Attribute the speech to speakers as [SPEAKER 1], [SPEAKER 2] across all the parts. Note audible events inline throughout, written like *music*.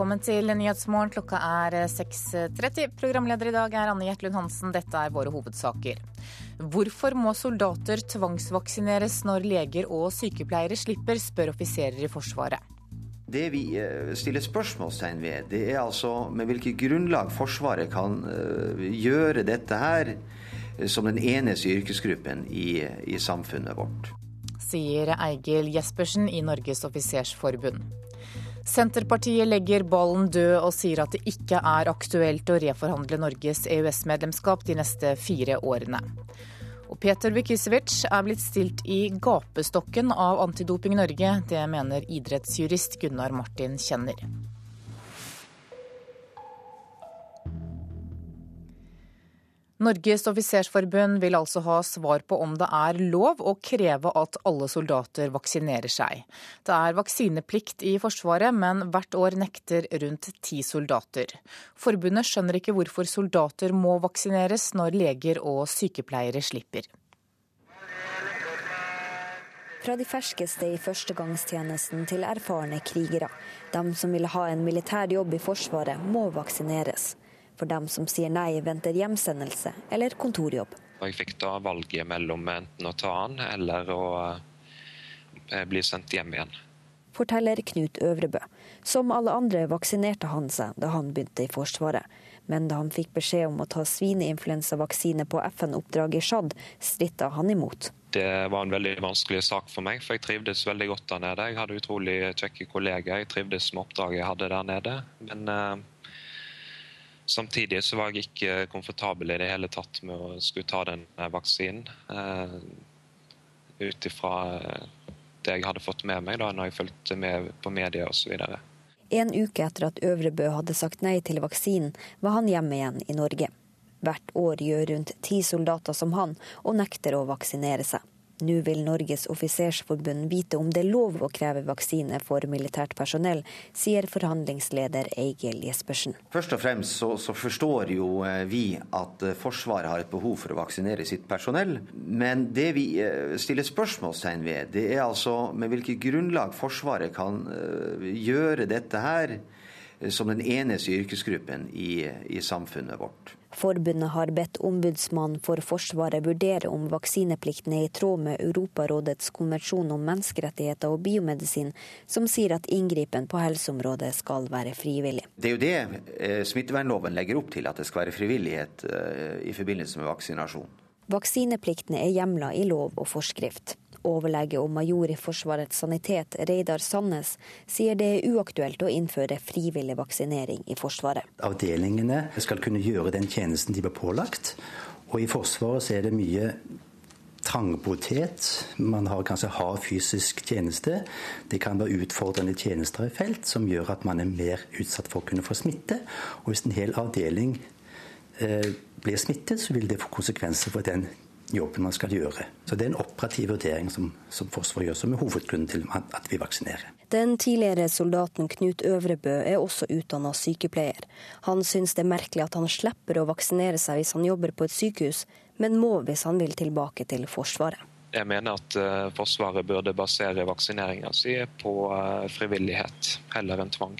[SPEAKER 1] Velkommen til Nyhetsmorgen. Klokka er 6.30. Programleder i dag er Anne Gjertlund Hansen. Dette er våre hovedsaker. Hvorfor må soldater tvangsvaksineres når leger og sykepleiere slipper, spør offiserer i Forsvaret.
[SPEAKER 2] Det vi eh, stiller spørsmålstegn ved, det er altså med hvilket grunnlag Forsvaret kan eh, gjøre dette her eh, som den eneste yrkesgruppen i, i samfunnet vårt.
[SPEAKER 1] Sier Eigil Jespersen i Norges offisersforbund. Senterpartiet legger ballen død og sier at det ikke er aktuelt å reforhandle Norges EØS-medlemskap de neste fire årene. Og Peter Bukisevic er blitt stilt i gapestokken av Antidoping Norge. Det mener idrettsjurist Gunnar Martin Kjenner. Norges offisersforbund vil altså ha svar på om det er lov å kreve at alle soldater vaksinerer seg. Det er vaksineplikt i Forsvaret, men hvert år nekter rundt ti soldater. Forbundet skjønner ikke hvorfor soldater må vaksineres når leger og sykepleiere slipper.
[SPEAKER 3] Fra de ferskeste i førstegangstjenesten til erfarne krigere. De som vil ha en militær jobb i Forsvaret, må vaksineres. For dem som sier nei, venter hjemsendelse eller kontorjobb.
[SPEAKER 4] Jeg fikk da valget mellom enten å ta den eller å eh, bli sendt hjem igjen.
[SPEAKER 3] Forteller Knut Øvrebø. Som alle andre vaksinerte han seg da han begynte i Forsvaret. Men da han fikk beskjed om å ta svineinfluensavaksine på FN-oppdrag i Tsjad, stritta han imot.
[SPEAKER 4] Det var en veldig vanskelig sak for meg, for jeg trivdes veldig godt der nede. Jeg hadde utrolig kjekke kolleger, jeg trivdes med oppdraget jeg hadde der nede. Men eh, Samtidig så var jeg ikke komfortabel i det hele tatt med å skulle ta den vaksinen. Uh, Ut ifra eh, det jeg hadde fått med meg da når jeg fulgte med på media osv.
[SPEAKER 3] En uke etter at Øvrebø hadde sagt nei til vaksinen, var han hjemme igjen i Norge. Hvert år gjør rundt ti soldater som han, og nekter å vaksinere seg. Nå vil Norges offisersforbund vite om det er lov å kreve vaksine for militært personell, sier forhandlingsleder Eigil Jespersen.
[SPEAKER 2] Først og fremst så, så, forstår jo eh, vi at eh, Forsvaret har et behov for å vaksinere sitt personell. Men det vi eh, stiller spørsmålstegn ved, det er altså med hvilket grunnlag Forsvaret kan gjøre dette her som den eneste yrkesgruppen i, i samfunnet vårt.
[SPEAKER 3] Forbundet har bedt ombudsmannen for Forsvaret vurdere om vaksineplikten er i tråd med Europarådets konvensjon om menneskerettigheter og biomedisin, som sier at inngripen på helseområdet skal være frivillig.
[SPEAKER 2] Det er jo det eh, smittevernloven legger opp til, at det skal være frivillighet eh, i forbindelse med vaksinasjon.
[SPEAKER 3] Vaksinepliktene er hjemla i lov og forskrift. Overlege og major i Forsvarets sanitet, Reidar Sandnes, sier det er uaktuelt å innføre frivillig vaksinering i Forsvaret.
[SPEAKER 5] Avdelingene skal kunne gjøre den tjenesten de blir pålagt. Og i Forsvaret så er det mye trangboddhet. Man har kanskje hard fysisk tjeneste. Det kan være utfordrende tjenester i felt som gjør at man er mer utsatt for å kunne få smitte. Og hvis en hel avdeling eh, blir smittet, så vil det få konsekvenser for den jobben man skal gjøre. Så Det er en operativ vurdering som, som Forsvaret gjør, som er hovedgrunnen til at vi vaksinerer.
[SPEAKER 3] Den tidligere soldaten Knut Øvrebø er også utdanna sykepleier. Han syns det er merkelig at han slipper å vaksinere seg hvis han jobber på et sykehus, men må hvis han vil tilbake til Forsvaret.
[SPEAKER 4] Jeg mener at uh, Forsvaret burde basere vaksineringa si på uh, frivillighet heller enn tvang.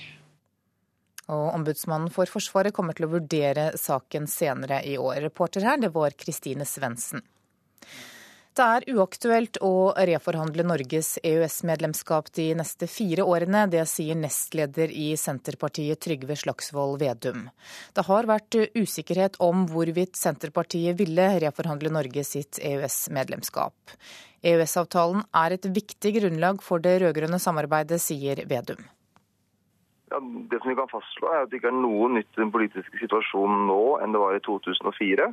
[SPEAKER 1] Og Ombudsmannen for Forsvaret kommer til å vurdere saken senere i år. Reporter her, det var Kristine Svendsen. Det er uaktuelt å reforhandle Norges EØS-medlemskap de neste fire årene. Det sier nestleder i Senterpartiet Trygve Slagsvold Vedum. Det har vært usikkerhet om hvorvidt Senterpartiet ville reforhandle Norge sitt EØS-medlemskap. EØS-avtalen er et viktig grunnlag for det rød-grønne samarbeidet, sier Vedum.
[SPEAKER 6] Ja, det som vi kan fastslå er at det ikke er noe nytt i den politiske situasjonen nå enn det var i 2004.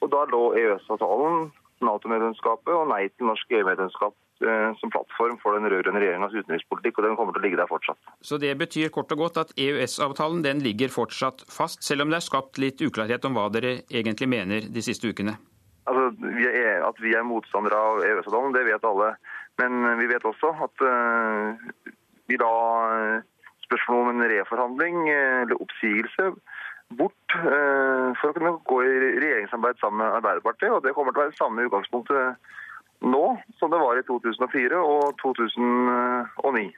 [SPEAKER 6] Og Da lå EØS-avtalen Nato-medlemskapet og nei til norsk EU-medlemskap eh, som plattform for den rød-grønne regjeringas utenrikspolitikk, og den kommer til å ligge der fortsatt.
[SPEAKER 7] Så det betyr kort og godt at EØS-avtalen den ligger fortsatt fast, selv om det er skapt litt uklarhet om hva dere egentlig mener de siste ukene?
[SPEAKER 6] Altså, vi er, At vi er motstandere av EØS-avtalen, det vet alle. Men vi vet også at uh, vi da spørsmålet om en reforhandling eller oppsigelse bort eh, for å kunne gå i regjeringssamarbeid sammen med Arbeiderpartiet. og Det kommer til å være samme utgangspunktet nå som det var i 2004 og 2009.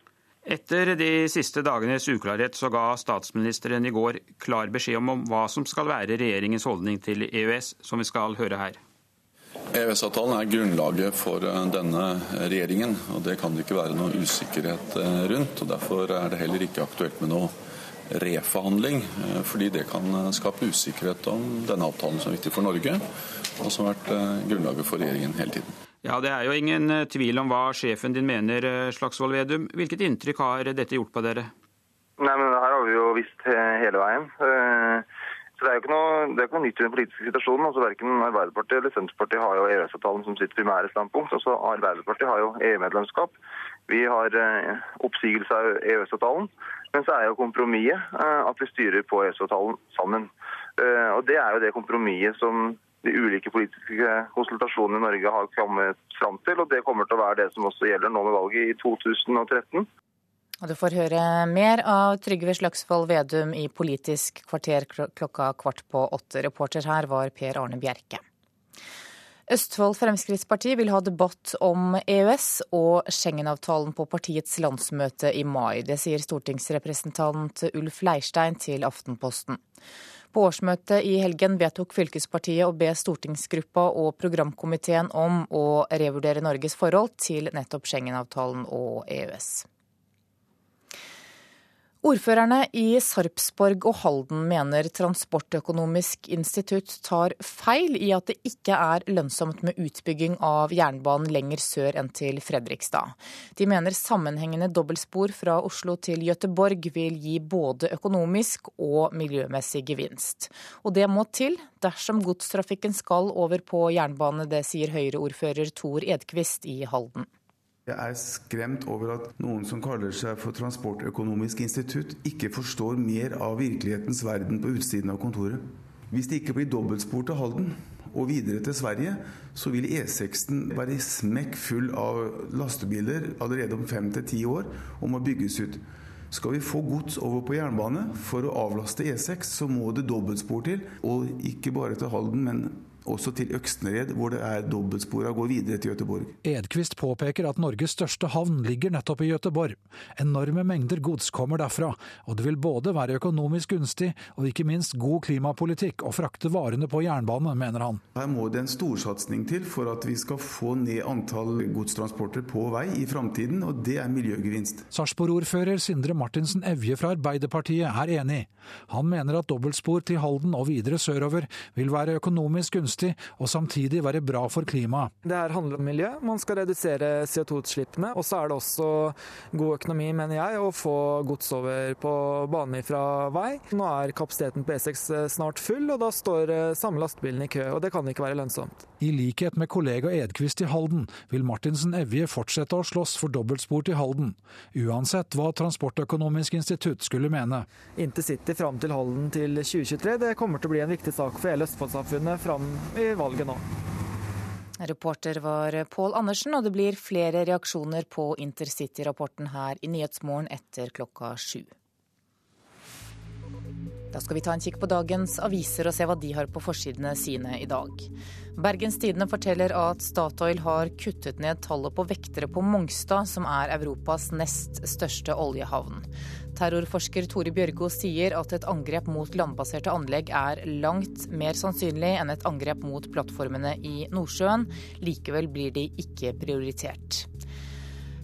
[SPEAKER 7] Etter de siste dagenes uklarhet så ga statsministeren i går klar beskjed om hva som skal være regjeringens holdning til EØS, som vi skal høre her.
[SPEAKER 8] EØS-avtalen er grunnlaget for eh, denne regjeringen, og det kan det ikke være noe usikkerhet eh, rundt. og Derfor er det heller ikke aktuelt med noe reforhandling, eh, fordi det kan skape usikkerhet om denne avtalen som er viktig for Norge, og som har vært grunnlaget for regjeringen hele tiden.
[SPEAKER 7] Ja, Det er jo ingen tvil om hva sjefen din mener, Slagsvold Vedum. Hvilket inntrykk har dette gjort på dere?
[SPEAKER 6] Nei, men Her har vi jo visst hele veien. Så Det er jo ikke noe, det er ikke noe nytt i den politiske situasjonen. altså Verken Arbeiderpartiet eller Senterpartiet har jo EØS-avtalen som sitt primære standpunkt. Altså Arbeiderpartiet har jo EU-medlemskap. Vi har eh, oppsigelse av EØS-avtalen. Men så er jo kompromisset eh, at vi styrer på EØS-avtalen sammen. Eh, og Det er jo det kompromisset som de ulike politiske konsultasjonene i Norge har kommet fram til. og Det kommer til å være det som også gjelder nå med valget i 2013.
[SPEAKER 1] Og du får høre mer av Trygve Slagsvold Vedum i Politisk kvarter klokka kvart på åtte. Reporter her var Per Arne Bjerke. Østfold Fremskrittsparti vil ha debatt om EØS og Schengen-avtalen på partiets landsmøte i mai. Det sier stortingsrepresentant Ulf Leirstein til Aftenposten. På årsmøtet i helgen vedtok fylkespartiet å be stortingsgruppa og programkomiteen om å revurdere Norges forhold til nettopp Schengen-avtalen og EØS. Ordførerne i Sarpsborg og Halden mener Transportøkonomisk institutt tar feil i at det ikke er lønnsomt med utbygging av jernbanen lenger sør enn til Fredrikstad. De mener sammenhengende dobbeltspor fra Oslo til Gøteborg vil gi både økonomisk og miljømessig gevinst. Og det må til dersom godstrafikken skal over på jernbane, det sier Høyre-ordfører Tor Edquist i Halden.
[SPEAKER 9] Jeg er skremt over at noen som kaller seg for Transportøkonomisk institutt, ikke forstår mer av virkelighetens verden på utsiden av kontoret. Hvis det ikke blir dobbeltspor til Halden og videre til Sverige, så vil E6-en være smekk full av lastebiler allerede om fem til ti år og må bygges ut. Skal vi få gods over på jernbane for å avlaste E6, så må det dobbeltspor til. Og ikke bare til Halden, men også til Øksnered, hvor det er dobbeltspor og går videre til Gøteborg.
[SPEAKER 10] Edquist påpeker at Norges største havn ligger nettopp i Gøteborg. Enorme mengder gods kommer derfra, og det vil både være økonomisk gunstig og ikke minst god klimapolitikk å frakte varene på jernbane, mener han.
[SPEAKER 9] Her må det en storsatsing til for at vi skal få ned antall godstransporter på vei i framtiden, og det er miljøgevinst.
[SPEAKER 10] Sarpsborg-ordfører Sindre Martinsen Evje fra Arbeiderpartiet er enig. Han mener at dobbeltspor til Halden og videre sørover vil være økonomisk gunstig gunstig og samtidig være bra for klimaet.
[SPEAKER 11] Det her handler om miljø. Man skal redusere CO2-utslippene. Og så er det også god økonomi, mener jeg, å få gods over på bane fra vei. Nå er kapasiteten på E6 eh, snart full, og da står eh, samme lastebilen i kø. og Det kan ikke være lønnsomt.
[SPEAKER 10] I likhet med kollega Edquist i Halden vil Martinsen Evje fortsette å slåss for dobbeltspor til Halden, uansett hva Transportøkonomisk institutt skulle mene.
[SPEAKER 11] Intercity fram til Halden til 2023 det kommer til å bli en viktig sak for hele Østfoldsamfunnet fram i valget nå.
[SPEAKER 1] Reporter var Pål Andersen, og det blir flere reaksjoner på intercity-rapporten her i Nyhetsmorgen etter klokka sju. Da skal vi ta en kikk på dagens aviser og se hva de har på forsidene sine i dag. Bergens Tidende forteller at Statoil har kuttet ned tallet på vektere på Mongstad, som er Europas nest største oljehavn. Terrorforsker Tore Bjørgo sier at et angrep mot landbaserte anlegg er langt mer sannsynlig enn et angrep mot plattformene i Nordsjøen. Likevel blir de ikke prioritert.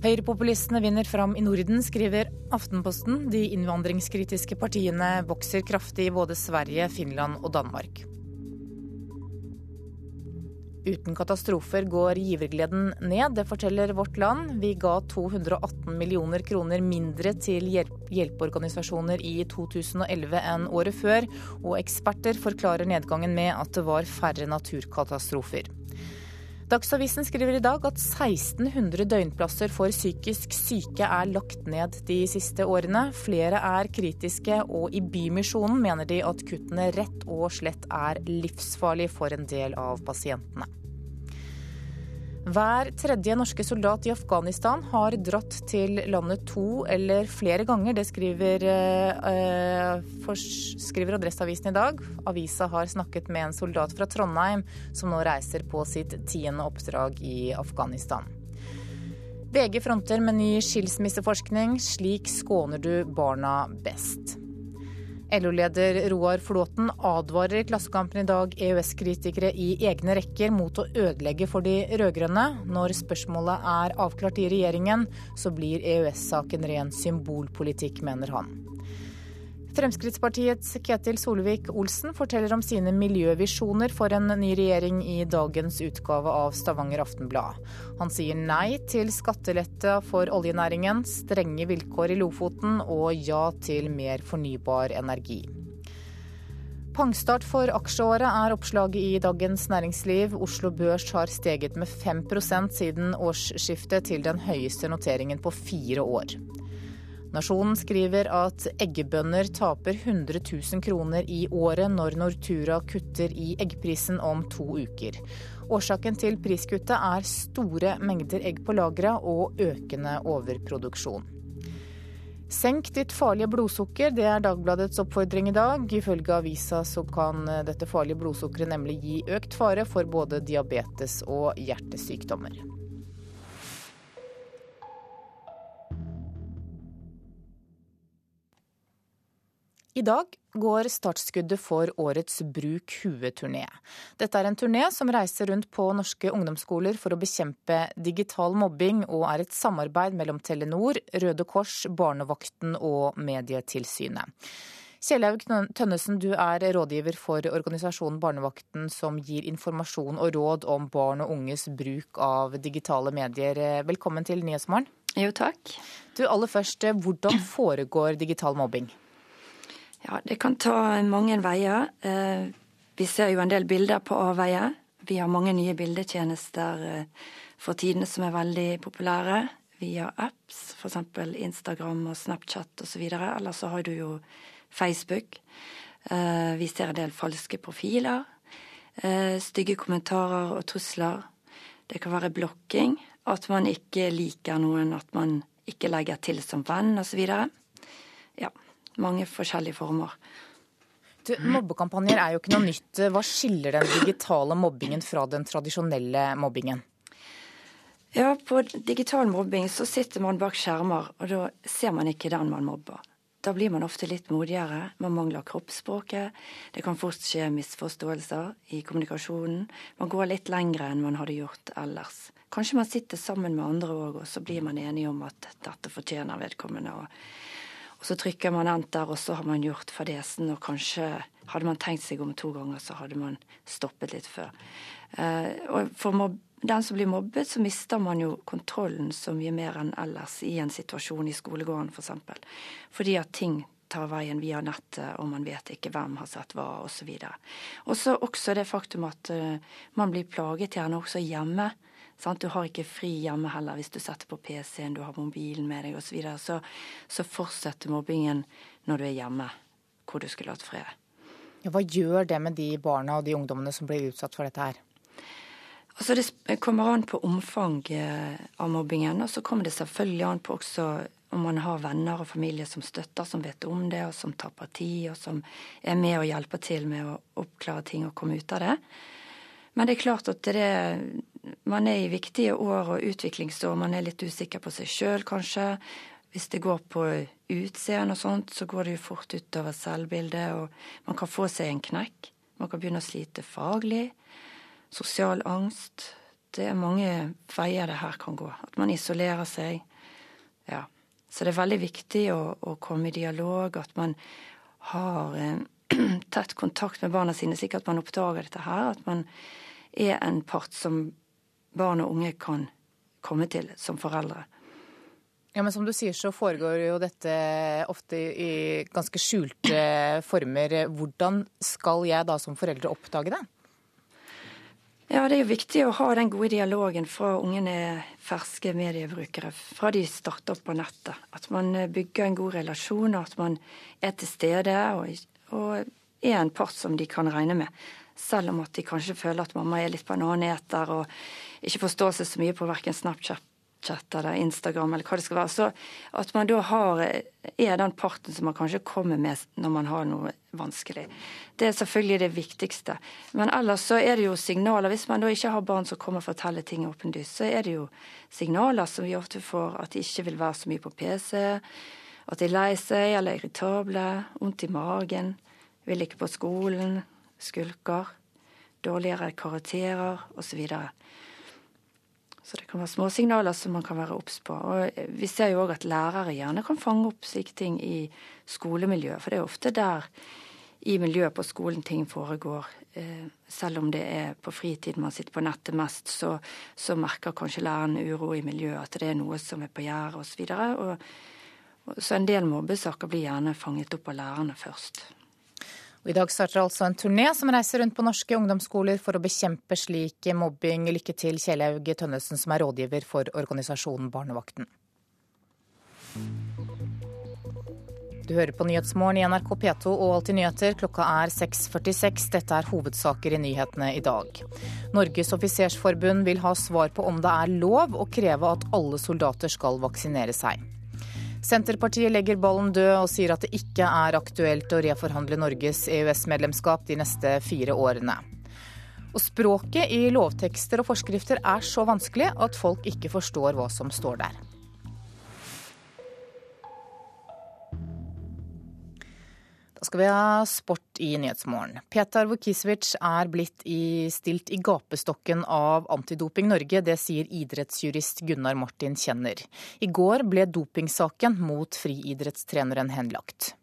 [SPEAKER 1] Høyrepopulistene vinner fram i Norden, skriver Aftenposten. De innvandringskritiske partiene vokser kraftig i både Sverige, Finland og Danmark. Uten katastrofer går givergleden ned, det forteller Vårt Land. Vi ga 218 millioner kroner mindre til hjelpeorganisasjoner i 2011 enn året før, og eksperter forklarer nedgangen med at det var færre naturkatastrofer. Dagsavisen skriver i dag at 1600 døgnplasser for psykisk syke er lagt ned de siste årene. Flere er kritiske, og i Bymisjonen mener de at kuttene rett og slett er livsfarlig for en del av pasientene. Hver tredje norske soldat i Afghanistan har dratt til landet to eller flere ganger. Det skriver, eh, skriver Adresseavisen i dag. Avisa har snakket med en soldat fra Trondheim som nå reiser på sitt tiende oppdrag i Afghanistan. VG fronter med ny skilsmisseforskning. Slik skåner du barna best. LO-leder Roar Flåten advarer i Klassekampen i dag EØS-kritikere i egne rekker mot å ødelegge for de rød-grønne. Når spørsmålet er avklart i regjeringen, så blir EØS-saken ren symbolpolitikk, mener han. Fremskrittspartiets Ketil Solvik-Olsen forteller om sine miljøvisjoner for en ny regjering i dagens utgave av Stavanger Aftenblad. Han sier nei til skattelette for oljenæringen, strenge vilkår i Lofoten og ja til mer fornybar energi. Pangstart for aksjeåret er oppslaget i Dagens Næringsliv. Oslo Børs har steget med 5% siden årsskiftet, til den høyeste noteringen på fire år. Nasjonen skriver at eggebønder taper 100 000 kroner i året når Nortura kutter i eggprisen om to uker. Årsaken til priskuttet er store mengder egg på lagra og økende overproduksjon. Senk ditt farlige blodsukker, det er Dagbladets oppfordring i dag. Ifølge avisa så kan dette farlige blodsukkeret nemlig gi økt fare for både diabetes og hjertesykdommer. I dag går startskuddet for årets Bruk huet-turné. Dette er en turné som reiser rundt på norske ungdomsskoler for å bekjempe digital mobbing, og er et samarbeid mellom Telenor, Røde Kors, Barnevakten og Medietilsynet. Kjellaug Tønnesen, du er rådgiver for organisasjonen Barnevakten, som gir informasjon og råd om barn og unges bruk av digitale medier. Velkommen til Nyhetsmorgen.
[SPEAKER 12] Jo, takk.
[SPEAKER 1] Du, aller først, hvordan foregår digital mobbing?
[SPEAKER 12] Ja, Det kan ta mange veier. Eh, vi ser jo en del bilder på avveier. Vi har mange nye bildetjenester eh, for tidene som er veldig populære. Vi har apps, f.eks. Instagram og Snapchat osv. Eller så har du jo Facebook. Eh, vi ser en del falske profiler. Stygge kommentarer og trusler. Det kan være blokking. At man ikke liker noen, at man ikke legger til som venn osv. Ja mange forskjellige former.
[SPEAKER 1] Du, mobbekampanjer er jo ikke noe nytt. Hva skiller den digitale mobbingen fra den tradisjonelle mobbingen?
[SPEAKER 12] Ja, På digital mobbing så sitter man bak skjermer, og da ser man ikke den man mobber. Da blir man ofte litt modigere. Man mangler kroppsspråket. Det kan fort skje misforståelser i kommunikasjonen. Man går litt lengre enn man hadde gjort ellers. Kanskje man sitter sammen med andre òg, og så blir man enige om at dette fortjener vedkommende. og og så trykker man enter, og så har man gjort fadesen, og kanskje hadde man tenkt seg om to ganger, så hadde man stoppet litt før. Eh, og for den som blir mobbet, så mister man jo kontrollen så mye mer enn ellers i en situasjon i skolegården, f.eks. For Fordi at ting tar veien via nettet, og man vet ikke hvem har sett hva, osv. Og så også det faktum at uh, man blir plaget gjerne også hjemme. Du har ikke fri hjemme heller hvis du setter på PC-en, du har mobilen med deg osv. Så, videre. så så fortsetter mobbingen når du er hjemme, hvor du skulle hatt fred.
[SPEAKER 1] Ja, hva gjør det med de barna og de ungdommene som blir utsatt for dette her?
[SPEAKER 12] Altså Det kommer an på omfanget av mobbingen, og så kommer det selvfølgelig an på også om man har venner og familie som støtter, som vet om det, og som tar parti, og som er med og hjelper til med å oppklare ting og komme ut av det. Men det er klart at det, man er i viktige år og utviklingsår. Man er litt usikker på seg sjøl, kanskje. Hvis det går på utseende og sånt, så går det jo fort utover selvbildet, og man kan få seg en knekk. Man kan begynne å slite faglig. Sosial angst. Det er mange veier det her kan gå. At man isolerer seg. Ja. Så det er veldig viktig å, å komme i dialog, at man har eh, *clears throat* tett kontakt med barna sine, slik at man oppdager dette her. At man er en part som barn og unge kan komme til som foreldre.
[SPEAKER 1] Ja, men Som du sier, så foregår jo dette ofte i ganske skjulte former. Hvordan skal jeg da som foreldre oppdage det?
[SPEAKER 12] Ja, Det er jo viktig å ha den gode dialogen fra ungene er ferske mediebrukere, fra de starter på nettet. At man bygger en god relasjon, at man er til stede og, og er en part som de kan regne med. Selv om at de kanskje føler at mamma er litt på en annen eter og ikke forstår seg så mye på verken Snapchat eller Instagram eller hva det skal være. Så at man da har, er den parten som man kanskje kommer med når man har noe vanskelig. Det er selvfølgelig det viktigste. Men ellers så er det jo signaler. Hvis man da ikke har barn som kommer og forteller ting åpenlyst, så er det jo signaler som vi ofte får, at de ikke vil være så mye på PC, at de er lei seg eller irritable, vondt i magen, vil ikke på skolen, skulker, dårligere karakterer osv. Så, videre. Så det kan være småsignaler som man kan være obs på. Og vi ser jo òg at lærere gjerne kan fange opp slike ting i skolemiljøet. For det er ofte der i miljøet på skolen ting foregår. Eh, selv om det er på fritid man sitter på nettet mest, så, så merker kanskje læreren uro i miljøet, at det er noe som er på gjerdet osv. Så, og, så en del mobbesaker blir gjerne fanget opp av lærerne først.
[SPEAKER 1] Og I dag starter altså en turné som reiser rundt på norske ungdomsskoler for å bekjempe slik mobbing. Lykke til, Kjellaug Tønnesen, som er rådgiver for organisasjonen Barnevakten. Du hører på Nyhetsmorgen i NRK P2 og Alltid nyheter. Klokka er 6.46. Dette er hovedsaker i nyhetene i dag. Norges offisersforbund vil ha svar på om det er lov å kreve at alle soldater skal vaksinere seg. Senterpartiet legger ballen død og sier at det ikke er aktuelt å reforhandle Norges EØS-medlemskap de neste fire årene. Og språket i lovtekster og forskrifter er så vanskelig at folk ikke forstår hva som står der. Da skal vi ha sport i Nyhetsmorgen. Petar Vukisevic er blitt i, stilt i gapestokken av Antidoping Norge. Det sier idrettsjurist Gunnar Martin Kjenner. I går ble dopingsaken mot friidrettstreneren henlagt.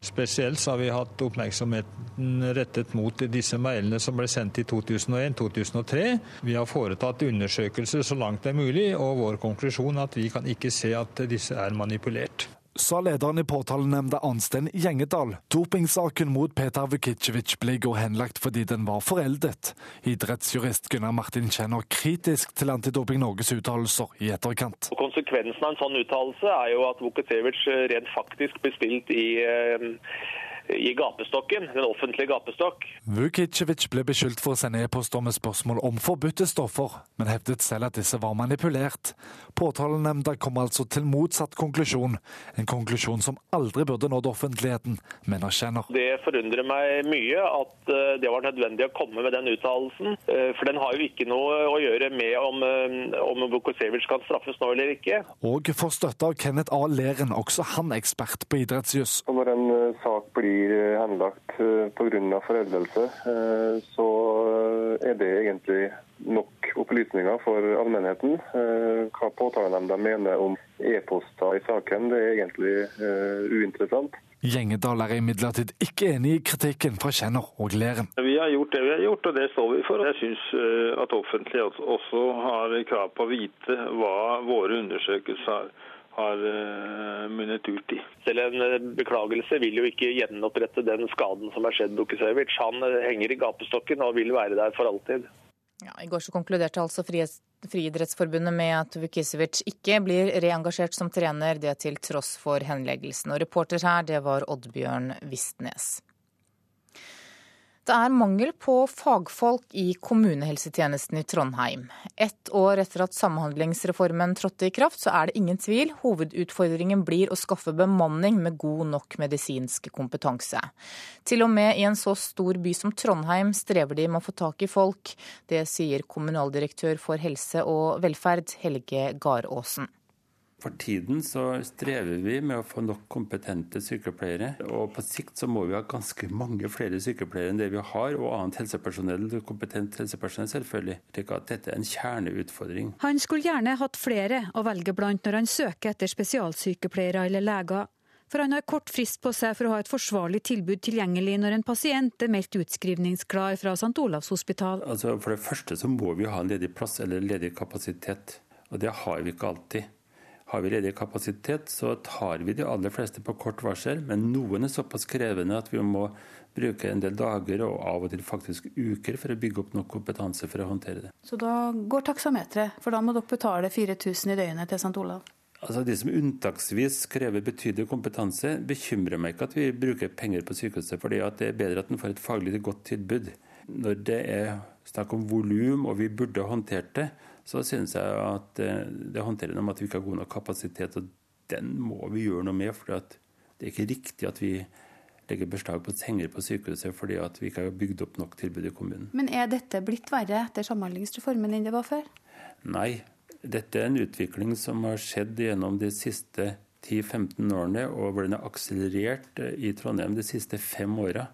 [SPEAKER 13] Spesielt har vi hatt oppmerksomheten rettet mot disse mailene som ble sendt i 2001-2003. Vi har foretatt undersøkelser så langt det er mulig, og vår konklusjon er at vi kan ikke se at disse er manipulert
[SPEAKER 14] sa lederen i påtalenemnda Arnstein Gjengedal. Dopingsaken mot Peter Vukicevic ble i går henlagt fordi den var foreldet. Idrettsjurist Gunnar Martin Kjenner kritisk til Antidoping Norges uttalelser i etterkant.
[SPEAKER 15] konsekvensen av en sånn uttalelse er jo at Vukicevic rent faktisk blir stilt i eh, i gapestokken, den offentlige gapestokk.
[SPEAKER 14] Vukicevic ble beskyldt for å sende e-poster med spørsmål om forbudte stoffer, men hevdet selv at disse var manipulert. Påtalenemnda kom altså til motsatt konklusjon, en konklusjon som aldri burde nådd offentligheten, men erkjenner.
[SPEAKER 15] Det forundrer meg mye at eh, det var nødvendig å komme med den uttalelsen, eh, for den har jo ikke noe å gjøre med om, eh, om Vukicevic kan straffes nå eller ikke.
[SPEAKER 14] Og får støtte av Kenneth A. Leren, også han ekspert på idrettsjuss.
[SPEAKER 16] Når en sak blir blir henlagt eh, pga. foreldelse, eh, så er det egentlig nok opplysninger for allmennheten. Eh, hva påtalenemnda mener om e-poster i saken, det er egentlig uinteressant.
[SPEAKER 14] Gjengedal er imidlertid ikke enig i kritikken fra Kjenner og Leren.
[SPEAKER 17] Vi har gjort det vi har gjort, og det står vi for. Jeg syns at offentlighet også har krav på å vite hva våre undersøkelser har uh, munnet ut i.
[SPEAKER 15] Selv en uh, beklagelse vil jo ikke gjenopprette den skaden som er skjedd Dukisevic. Han uh, henger i gapestokken og vil være der for alltid.
[SPEAKER 1] Ja, I går så konkluderte altså Friidrettsforbundet med at Vukisevic ikke blir reengasjert som trener, det til tross for henleggelsen. Og reporter her, det var Oddbjørn Vistnes. Det er mangel på fagfolk i kommunehelsetjenesten i Trondheim. Ett år etter at Samhandlingsreformen trådte i kraft, så er det ingen tvil. Hovedutfordringen blir å skaffe bemanning med god nok medisinsk kompetanse. Til og med i en så stor by som Trondheim strever de med å få tak i folk. Det sier kommunaldirektør for helse og velferd, Helge Garåsen.
[SPEAKER 18] For tiden så strever vi med å få nok kompetente sykepleiere. Og på sikt så må vi ha ganske mange flere sykepleiere enn det vi har, og annet helsepersonell, kompetent helsepersonell selvfølgelig. slik at dette er en kjerneutfordring.
[SPEAKER 19] Han skulle gjerne hatt flere å velge blant når han søker etter spesialsykepleiere eller leger. For han har kort frist på seg for å ha et forsvarlig tilbud tilgjengelig når en pasient er meldt utskrivningsklar fra St. Olavs hospital.
[SPEAKER 18] Altså for det første så må vi ha en ledig plass eller ledig kapasitet, og det har vi ikke alltid. Har vi ledig kapasitet, så tar vi de aller fleste på kort varsel, men noen er såpass krevende at vi må bruke en del dager og av og til faktisk uker for å bygge opp nok kompetanse for å håndtere det.
[SPEAKER 19] Så da går taksameteret, for da må dere betale 4000 i døgnet til St. Olav?
[SPEAKER 18] Altså De som unntaksvis krever betydelig kompetanse, bekymrer meg ikke at vi bruker penger på sykehuset, for det er bedre at en får et faglig godt tilbud. Når det er snakk om volum og vi burde håndtert det, så synes jeg at eh, det håndterer noe om at vi ikke har god nok kapasitet. og Den må vi gjøre noe med. for det er ikke riktig at vi legger beslag på senger på sykehuset fordi at vi ikke har bygd opp nok tilbud i kommunen.
[SPEAKER 20] Men er dette blitt verre etter Samhandlingsreformen enn det var før?
[SPEAKER 18] Nei, dette er en utvikling som har skjedd gjennom de siste 10-15 årene, og hvor den har akselerert i Trondheim de siste fem åra.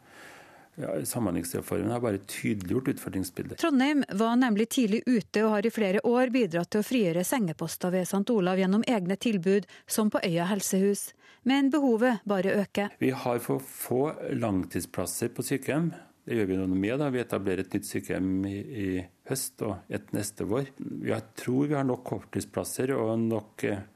[SPEAKER 18] Ja, Samhandlingsreformen har bare tydeliggjort utfordringsbildet.
[SPEAKER 19] Trondheim var nemlig tidlig ute og har i flere år bidratt til å frigjøre sengeposter ved St. Olav gjennom egne tilbud, som på Øya helsehus. Men behovet bare øker.
[SPEAKER 18] Vi har for få langtidsplasser på sykehjem. Det gjør vi noe med. da. Vi etablerer et nytt sykehjem i, i høst og et neste vår. Jeg tror vi har nok korttidsplasser og nok eh,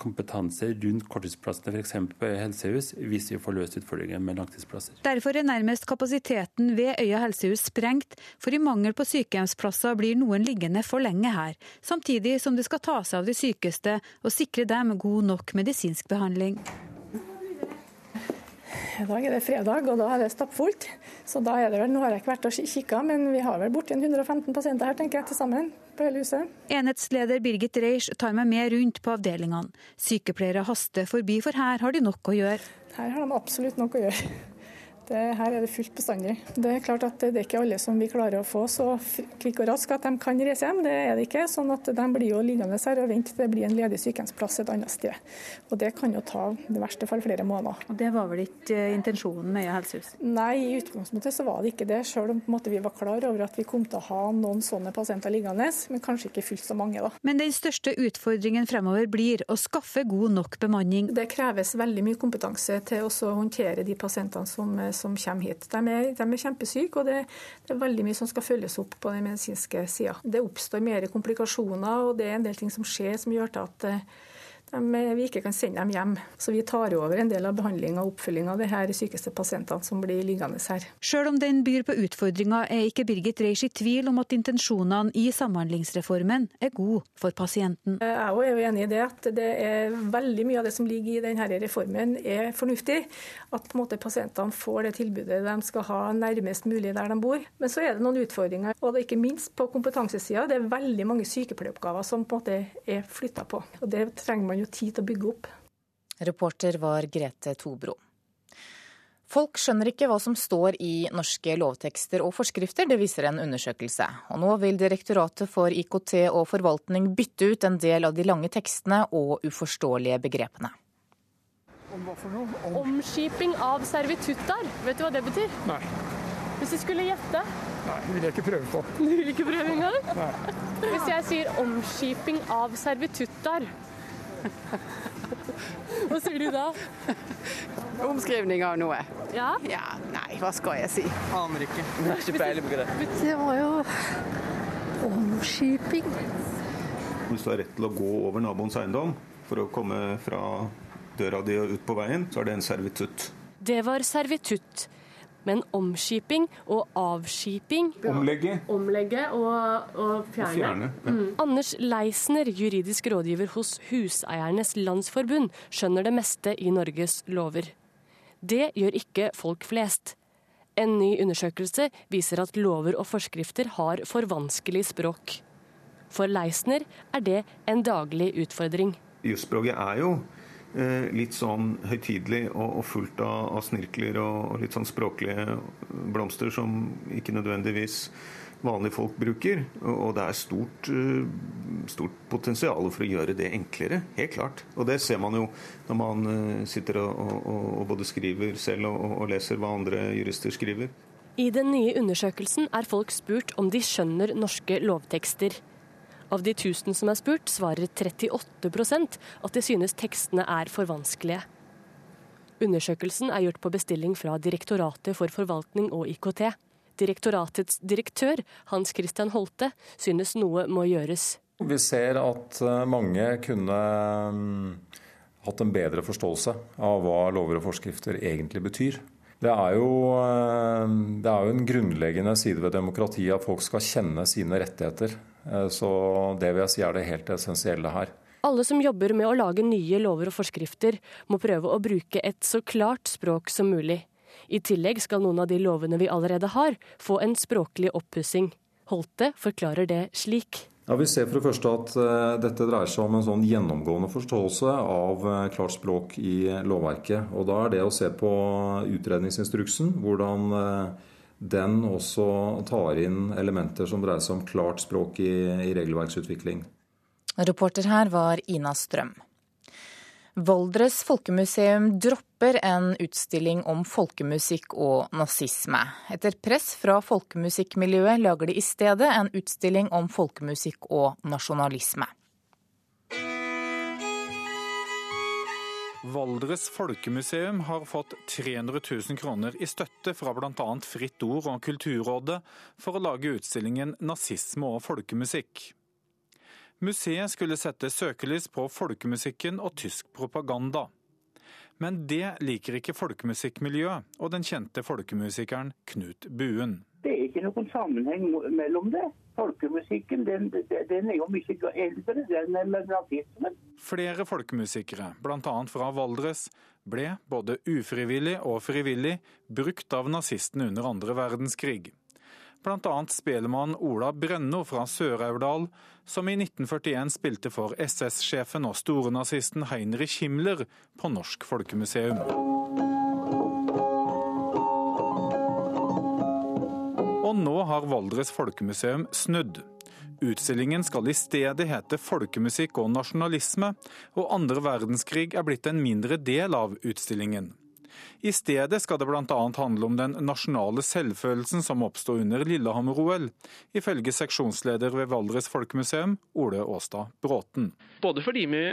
[SPEAKER 18] kompetanse rundt korttidsplassene f.eks. helsehus, hvis vi får løst utfordringen med langtidsplasser.
[SPEAKER 19] Derfor er nærmest kapasiteten ved Øya helsehus sprengt, for i mangel på sykehjemsplasser blir noen liggende for lenge her, samtidig som det skal ta seg av de sykeste og sikre dem god nok medisinsk behandling.
[SPEAKER 21] I dag er det fredag, og da er det stappfullt. Så da er det vel, Nå har jeg ikke vært og kikka, men vi har vel borti 115 pasienter her, tenker jeg, til sammen på hele huset.
[SPEAKER 19] Enhetsleder Birgit Reisch tar meg med rundt på avdelingene. Sykepleiere haster forbi, for her har de nok å gjøre.
[SPEAKER 21] Her har de absolutt nok å gjøre. Det, her er det fullt bestandig. Det er klart at det er ikke alle som vi klarer å få så kvikk og rask at de kan reise hjem. Det er det ikke. sånn at De blir jo liggende her og vente til det blir en ledig sykehjemsplass et annet sted. Og Det kan jo ta i verste fall flere måneder.
[SPEAKER 20] Og Det var vel ikke eh, intensjonen med Øya helsehus?
[SPEAKER 21] Nei, i utgangspunktet så var det ikke det. Selv om måte, vi var klar over at vi kom til å ha noen sånne pasienter liggende, men kanskje ikke fullt så mange. da.
[SPEAKER 19] Men den største utfordringen fremover blir å skaffe god nok bemanning.
[SPEAKER 21] Det kreves veldig mye kompetanse til å håndtere de pasientene som som kommer hit. De er, de er kjempesyke, og det, det, er veldig mye som skal følges opp på den medisinske sida. Det oppstår mer komplikasjoner, og det er en del ting som skjer som gjør til at eh, de, vi ikke kan sende dem hjem. Så vi tar over en del av behandlinga og oppfølginga av de her sykeste pasientene som blir liggende her.
[SPEAKER 19] Selv om den byr på utfordringer, er ikke Birgit Reisch i tvil om at intensjonene i Samhandlingsreformen er gode for pasienten.
[SPEAKER 21] Jeg er jo enig i det, at det er veldig mye av det som ligger i denne reformen er fornuftig. At på en måte pasientene får det tilbudet de skal ha nærmest mulig der de bor. Men så er det noen utfordringer, og det er ikke minst på kompetansesida. Det er veldig mange sykepleieroppgaver som på en måte er flytta på. Og Det trenger man jo tid til å bygge opp.
[SPEAKER 1] Reporter var Grete Tobro. Folk skjønner ikke hva som står i norske lovtekster og forskrifter, det viser en undersøkelse. Og nå vil Direktoratet for IKT og forvaltning bytte ut en del av de lange tekstene og uforståelige begrepene.
[SPEAKER 22] Om hva for noe? Om... Omskiping av servitutter. Vet du hva det betyr?
[SPEAKER 23] Nei.
[SPEAKER 22] Hvis du skulle gjette?
[SPEAKER 23] Nei, det vil jeg ikke prøve på.
[SPEAKER 22] Du vil ikke prøve engang?
[SPEAKER 23] Nei.
[SPEAKER 22] Hvis jeg sier omskiping av servitutter hva sier du da?
[SPEAKER 23] Omskrivning av noe.
[SPEAKER 22] Ja?
[SPEAKER 23] ja? Nei, hva skal jeg si? Aner ikke. Det er ikke peiling på det.
[SPEAKER 22] Det var jo omskiping.
[SPEAKER 24] Hvis du har rett til å gå over naboens eiendom for å komme fra døra di og ut på veien, så er det en servitutt.
[SPEAKER 22] Det var servitutt. Men omskiping og avskiping
[SPEAKER 24] Omlegge.
[SPEAKER 22] Omlegge og, og fjerne.
[SPEAKER 24] Og fjerne ja.
[SPEAKER 22] mm. Anders Leisner, juridisk rådgiver hos Huseiernes Landsforbund, skjønner det meste i Norges lover. Det gjør ikke folk flest. En ny undersøkelse viser at lover og forskrifter har for vanskelig språk. For Leisner er det en daglig utfordring.
[SPEAKER 24] Jusspråket er jo litt sånn høytidelig og, og fullt av, av snirkler og, og, litt sånn språklige blomster som ikke nødvendigvis vanlige folk bruker. Og det er stort, eh, stort potensial for å gjøre det enklere, helt klart. Og det ser man jo når man eh, sitter og, og både skriver selv og leser hva andre jurister skriver.
[SPEAKER 22] I den nye undersøkelsen er folk spurt om de skjønner norske lovtekster. Av de 1000 som er spurt, svarer 38% at de synes tekstene er for vanskelige. Undersøkelsen er gjort på bestilling fra Direktoratet for forvaltning og IKT. Direktoratets direktør, Hans Christian Holte, synes noe må gjøres.
[SPEAKER 25] Vi ser at eh, mange kunne mm, hatt en bedre forståelse av hva lover og forskrifter egentlig betyr. Det er, jo, eh, det er jo en grunnleggende side ved demokratiet at folk skal kjenne sine rettigheter. Eh, så det vil jeg si er det helt essensielle her.
[SPEAKER 22] Alle som jobber med å lage nye lover og forskrifter, må prøve å bruke et så klart språk som mulig.
[SPEAKER 26] I tillegg skal noen av de lovene vi allerede har, få en språklig oppussing. Holte forklarer det slik.
[SPEAKER 25] Ja, Vi ser for det første at uh, dette dreier seg om en sånn gjennomgående forståelse av uh, klart språk i lovverket. Og Da er det å se på utredningsinstruksen, hvordan den også tar inn elementer som dreier seg om klart språk i, i regelverksutvikling.
[SPEAKER 1] Reporter her var Ina Strøm. Valdres folkemuseum dropper en utstilling om folkemusikk og nazisme. Etter press fra folkemusikkmiljøet lager de i stedet en utstilling om folkemusikk og nasjonalisme.
[SPEAKER 27] Valdres folkemuseum har fått 300 000 kroner i støtte fra bl.a. Fritt Ord og Kulturrådet for å lage utstillingen Nazisme og folkemusikk. Museet skulle sette søkelys på folkemusikken og tysk propaganda. Men det liker ikke folkemusikkmiljøet og den kjente folkemusikeren Knut Buen.
[SPEAKER 28] Det er ikke noen sammenheng mellom det. Folkemusikken den, den er jo mye eldre, den med nazismen.
[SPEAKER 27] Flere folkemusikere, bl.a. fra Valdres, ble både ufrivillig og frivillig brukt av nazistene under andre verdenskrig. Bl.a. spelemann Ola Brenno fra Sør-Aurdal, som i 1941 spilte for SS-sjefen og storenazisten Heinrich Himmler på Norsk Folkemuseum. Nå har Valdres Folkemuseum snudd. Utstillingen skal i stedet hete Folkemusikk og nasjonalisme, og andre verdenskrig er blitt en mindre del av utstillingen. I stedet skal det bl.a. handle om den nasjonale selvfølelsen som oppsto under Lillehammer-OL, ifølge seksjonsleder ved Valdres Folkemuseum, Ole Åstad Bråten.
[SPEAKER 29] Både fordi vi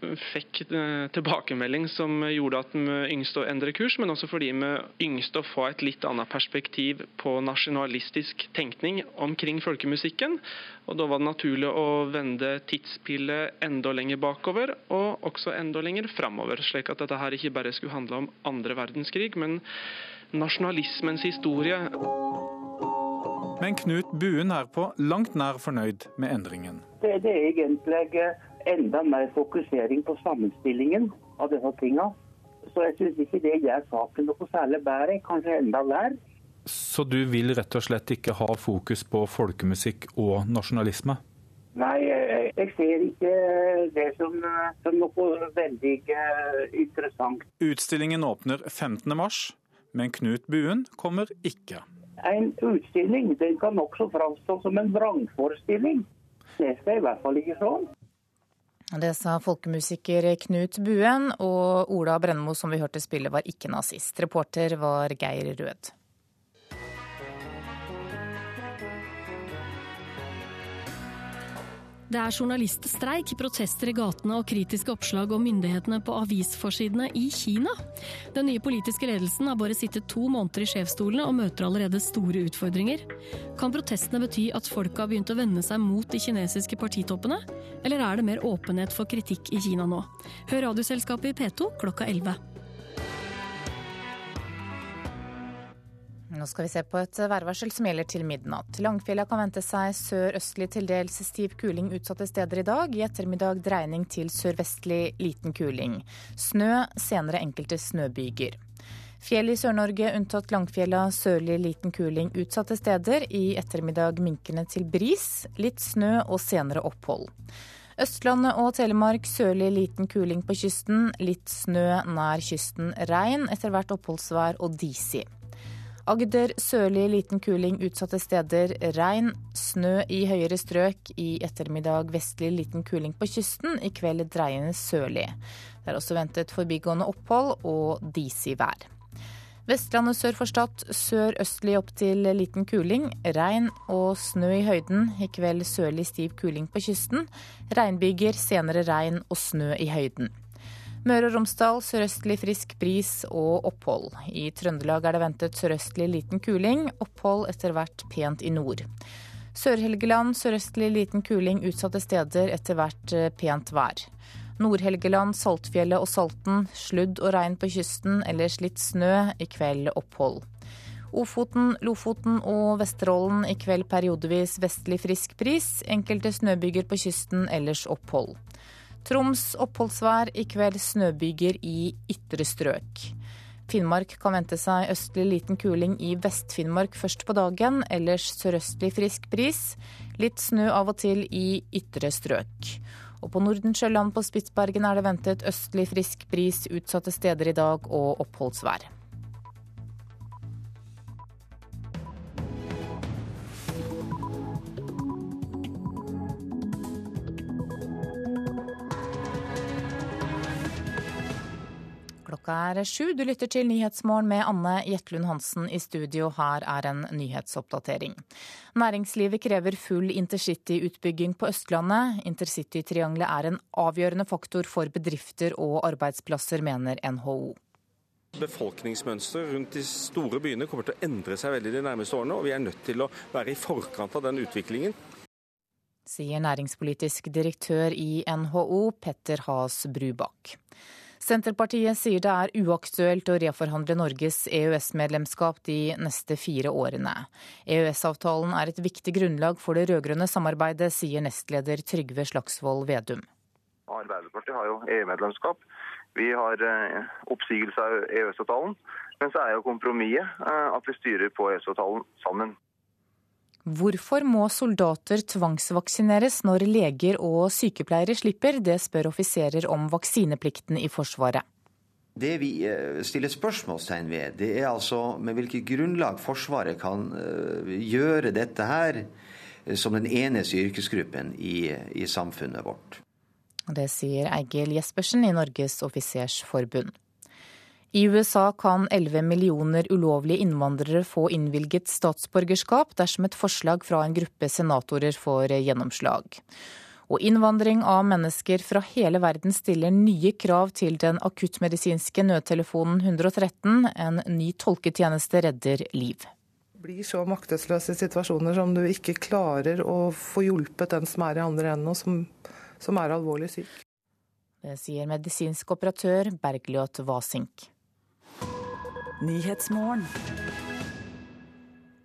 [SPEAKER 29] fikk eh, tilbakemelding som gjorde at vi yngste å endre kurs, men også fordi vi yngste å få et litt annet perspektiv på nasjonalistisk tenkning omkring folkemusikken. Og Da var det naturlig å vende tidspillet enda lenger bakover, og også enda lenger framover. Slik at dette her ikke bare skulle handle om andre verdenskrig, men nasjonalismens historie.
[SPEAKER 27] Men Knut Buen er på langt nær fornøyd med endringen.
[SPEAKER 28] Det, det er egentlig enda mer fokusering på sammenstillingen av disse tinga. Så jeg syns ikke det gjør saken noe særlig bedre, kanskje enda verre.
[SPEAKER 27] Så du vil rett og slett ikke ha fokus på folkemusikk og nasjonalisme?
[SPEAKER 28] Nei, jeg, jeg ser ikke det som, som noe veldig uh, interessant.
[SPEAKER 27] Utstillingen åpner 15. mars, men Knut Buen kommer ikke.
[SPEAKER 28] En utstilling den kan også framstå som en vrangforestilling. Det skal i hvert fall ikke sånn.
[SPEAKER 1] Det sa folkemusiker Knut Buen, og Ola Brennmo som vi hørte spille var ikke nazist. Reporter var Geir Rød.
[SPEAKER 26] Det er journaliststreik, protester i gatene og kritiske oppslag om myndighetene på avisforsidene i Kina. Den nye politiske ledelsen har bare sittet to måneder i sjefsstolene og møter allerede store utfordringer. Kan protestene bety at folket har begynt å vende seg mot de kinesiske partitoppene? Eller er det mer åpenhet for kritikk i Kina nå? Hør Radioselskapet i P2 klokka 11.
[SPEAKER 1] Nå skal vi se på et værvarsel som gjelder til midnatt. Langfjella kan vente seg sørøstlig til dels stiv kuling utsatte steder i dag. I ettermiddag dreining til sørvestlig liten kuling. Snø, senere enkelte snøbyger. Fjell i Sør-Norge unntatt Langfjella sørlig liten kuling utsatte steder. I ettermiddag minkende til bris. Litt snø og senere opphold. Østlandet og Telemark sørlig liten kuling på kysten. Litt snø nær kysten. Regn, etter hvert oppholdsvær og disig. Agder sørlig liten kuling utsatte steder. Regn, snø i høyere strøk. I ettermiddag vestlig liten kuling på kysten. I kveld dreiende sørlig. Det er også ventet forbigående opphold og disig vær. Vestlandet sør for Stad sørøstlig opp til liten kuling. Regn og snø i høyden. I kveld sørlig stiv kuling på kysten. Regnbyger, senere regn og snø i høyden. Møre og Romsdal sørøstlig frisk bris og opphold. I Trøndelag er det ventet sørøstlig liten kuling, opphold etter hvert pent i nord. Sør-Helgeland sørøstlig liten kuling utsatte steder, etter hvert pent vær. Nord-Helgeland, Saltfjellet og Salten sludd og regn på kysten, ellers litt snø, i kveld opphold. Ofoten, Lofoten og Vesterålen i kveld periodevis vestlig frisk bris, enkelte snøbyger på kysten, ellers opphold. Troms oppholdsvær, i kveld snøbyger i ytre strøk. Finnmark kan vente seg østlig liten kuling i Vest-Finnmark først på dagen, ellers sørøstlig frisk bris. Litt snø av og til i ytre strøk. Og på Nordensjøland på Spitsbergen er det ventet østlig frisk bris utsatte steder i dag og oppholdsvær. Klokka er sju. Du lytter til Nyhetsmorgen med Anne Jetlund Hansen i studio. Her er en nyhetsoppdatering. Næringslivet krever full intercityutbygging på Østlandet. Intercitytriangelet er en avgjørende faktor for bedrifter og arbeidsplasser, mener NHO.
[SPEAKER 30] Befolkningsmønsteret rundt de store byene kommer til å endre seg veldig de nærmeste årene, og vi er nødt til å være i forkant av den utviklingen.
[SPEAKER 1] Sier næringspolitisk direktør i NHO, Petter Has Brubakk. Senterpartiet sier det er uaktuelt å reforhandle Norges EØS-medlemskap de neste fire årene. EØS-avtalen er et viktig grunnlag for det rød-grønne samarbeidet, sier nestleder Trygve Slagsvold Vedum.
[SPEAKER 31] Arbeiderpartiet har jo EU-medlemskap. Vi har eh, oppsigelse av EØS-avtalen. Men så er jo kompromisset eh, at vi styrer på EØS-avtalen sammen.
[SPEAKER 1] Hvorfor må soldater tvangsvaksineres når leger og sykepleiere slipper? Det spør offiserer om vaksineplikten i Forsvaret.
[SPEAKER 2] Det vi eh, stiller spørsmålstegn ved, det er altså med hvilket grunnlag Forsvaret kan eh, gjøre dette her eh, som den eneste yrkesgruppen i, i samfunnet vårt.
[SPEAKER 1] Det sier Eigil Jespersen i Norges offisersforbund. I USA kan 11 millioner ulovlige innvandrere få innvilget statsborgerskap dersom et forslag fra en gruppe senatorer får gjennomslag. Og innvandring av mennesker fra hele verden stiller nye krav til den akuttmedisinske nødtelefonen 113. En ny tolketjeneste redder liv.
[SPEAKER 32] Blir så maktesløse i situasjoner som du ikke klarer å få hjulpet den som er i andre enden, og som, som er alvorlig syk.
[SPEAKER 1] Det sier medisinsk operatør Bergljot Vasink.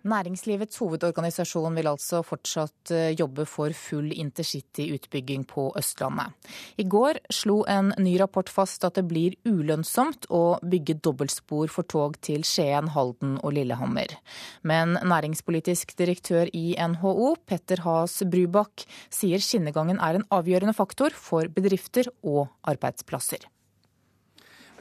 [SPEAKER 1] Næringslivets hovedorganisasjon vil altså fortsatt eh, jobbe for full intercityutbygging på Østlandet. I går slo en ny rapport fast at det blir ulønnsomt å bygge dobbeltspor for tog til Skien, Halden og Lillehammer. Men næringspolitisk direktør i NHO, Petter Has Brubakk, sier skinnegangen er en avgjørende faktor for bedrifter og arbeidsplasser.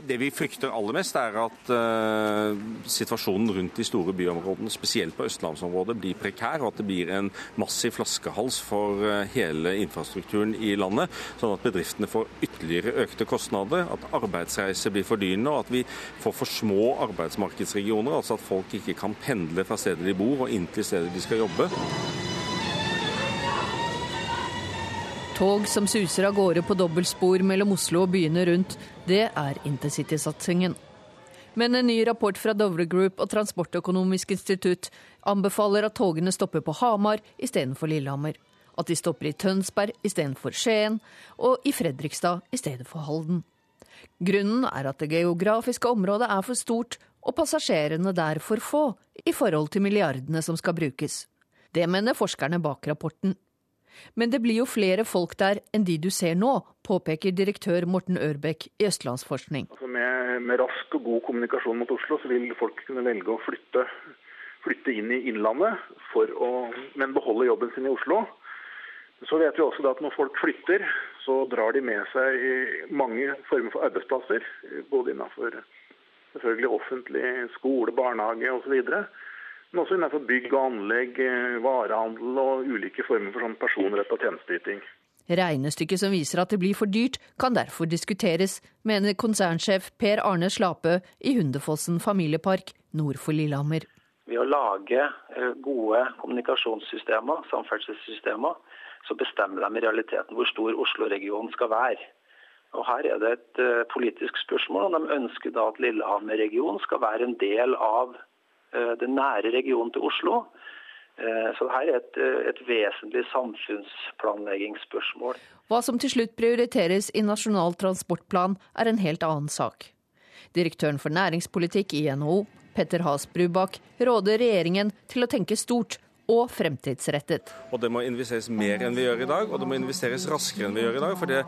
[SPEAKER 30] Det vi frykter aller mest, er at uh, situasjonen rundt de store byområdene, spesielt på østlandsområdet, blir prekær, og at det blir en massiv flaskehals for uh, hele infrastrukturen i landet. Sånn at bedriftene får ytterligere økte kostnader, at arbeidsreiser blir fordyrende, og at vi får for små arbeidsmarkedsregioner. Altså at folk ikke kan pendle fra stedet de bor og inn til stedet de skal jobbe.
[SPEAKER 33] Tog som suser av gårde på dobbeltspor mellom Oslo og byene rundt, det er intercitysatsingen. Men en ny rapport fra Dovre Group og Transportøkonomisk institutt anbefaler at togene stopper på Hamar istedenfor Lillehammer. At de stopper i Tønsberg istedenfor Skien, og i Fredrikstad i stedet for Halden. Grunnen er at det geografiske området er for stort, og passasjerene der for få i forhold til milliardene som skal brukes. Det mener forskerne bak rapporten. Men det blir jo flere folk der enn de du ser nå, påpeker direktør Morten Ørbekk i Østlandsforskning.
[SPEAKER 23] Altså med, med, rask og god kommunikasjon mot Oslo, så vil folk kunne velge å flytte, flytte inn i Innlandet, å, men beholde jobben sin i Oslo. Så vet vi også at når folk flytter, så drar de med seg mange former for arbeidsplasser. Både innenfor selvfølgelig offentlig skole, barnehage osv men også innenfor bygg og anlegg, eh, varehandel og ulike former for sånn personretta tjenesteyting.
[SPEAKER 33] Regnestykket som viser at det blir for dyrt, kan derfor diskuteres, mener konsernsjef Per Arne Slape i Hundefossen familiepark nord for Lillehammer.
[SPEAKER 34] Ved å lage eh, gode kommunikasjonssystemer, samferdselssystemer, så bestemmer de i realiteten hvor stor Oslo-regionen skal være. Og Her er det et eh, politisk spørsmål om de ønsker da at Lillehammer-regionen skal være en del av Eh, den nære regionen til Oslo. Eh, så dette er et, eh, et vesentlig samfunnsplanleggingsspørsmål.
[SPEAKER 33] Hva som til slutt prioriteres i Nasjonal transportplan er en helt annen sak. Direktøren for næringspolitikk i NHO, Petter Has Brubakk, råder regjeringen til å tenke stort og fremtidsrettet.
[SPEAKER 30] Og Det må investeres mer enn vi gjør i dag, og det må investeres raskere enn vi gjør i dag. For det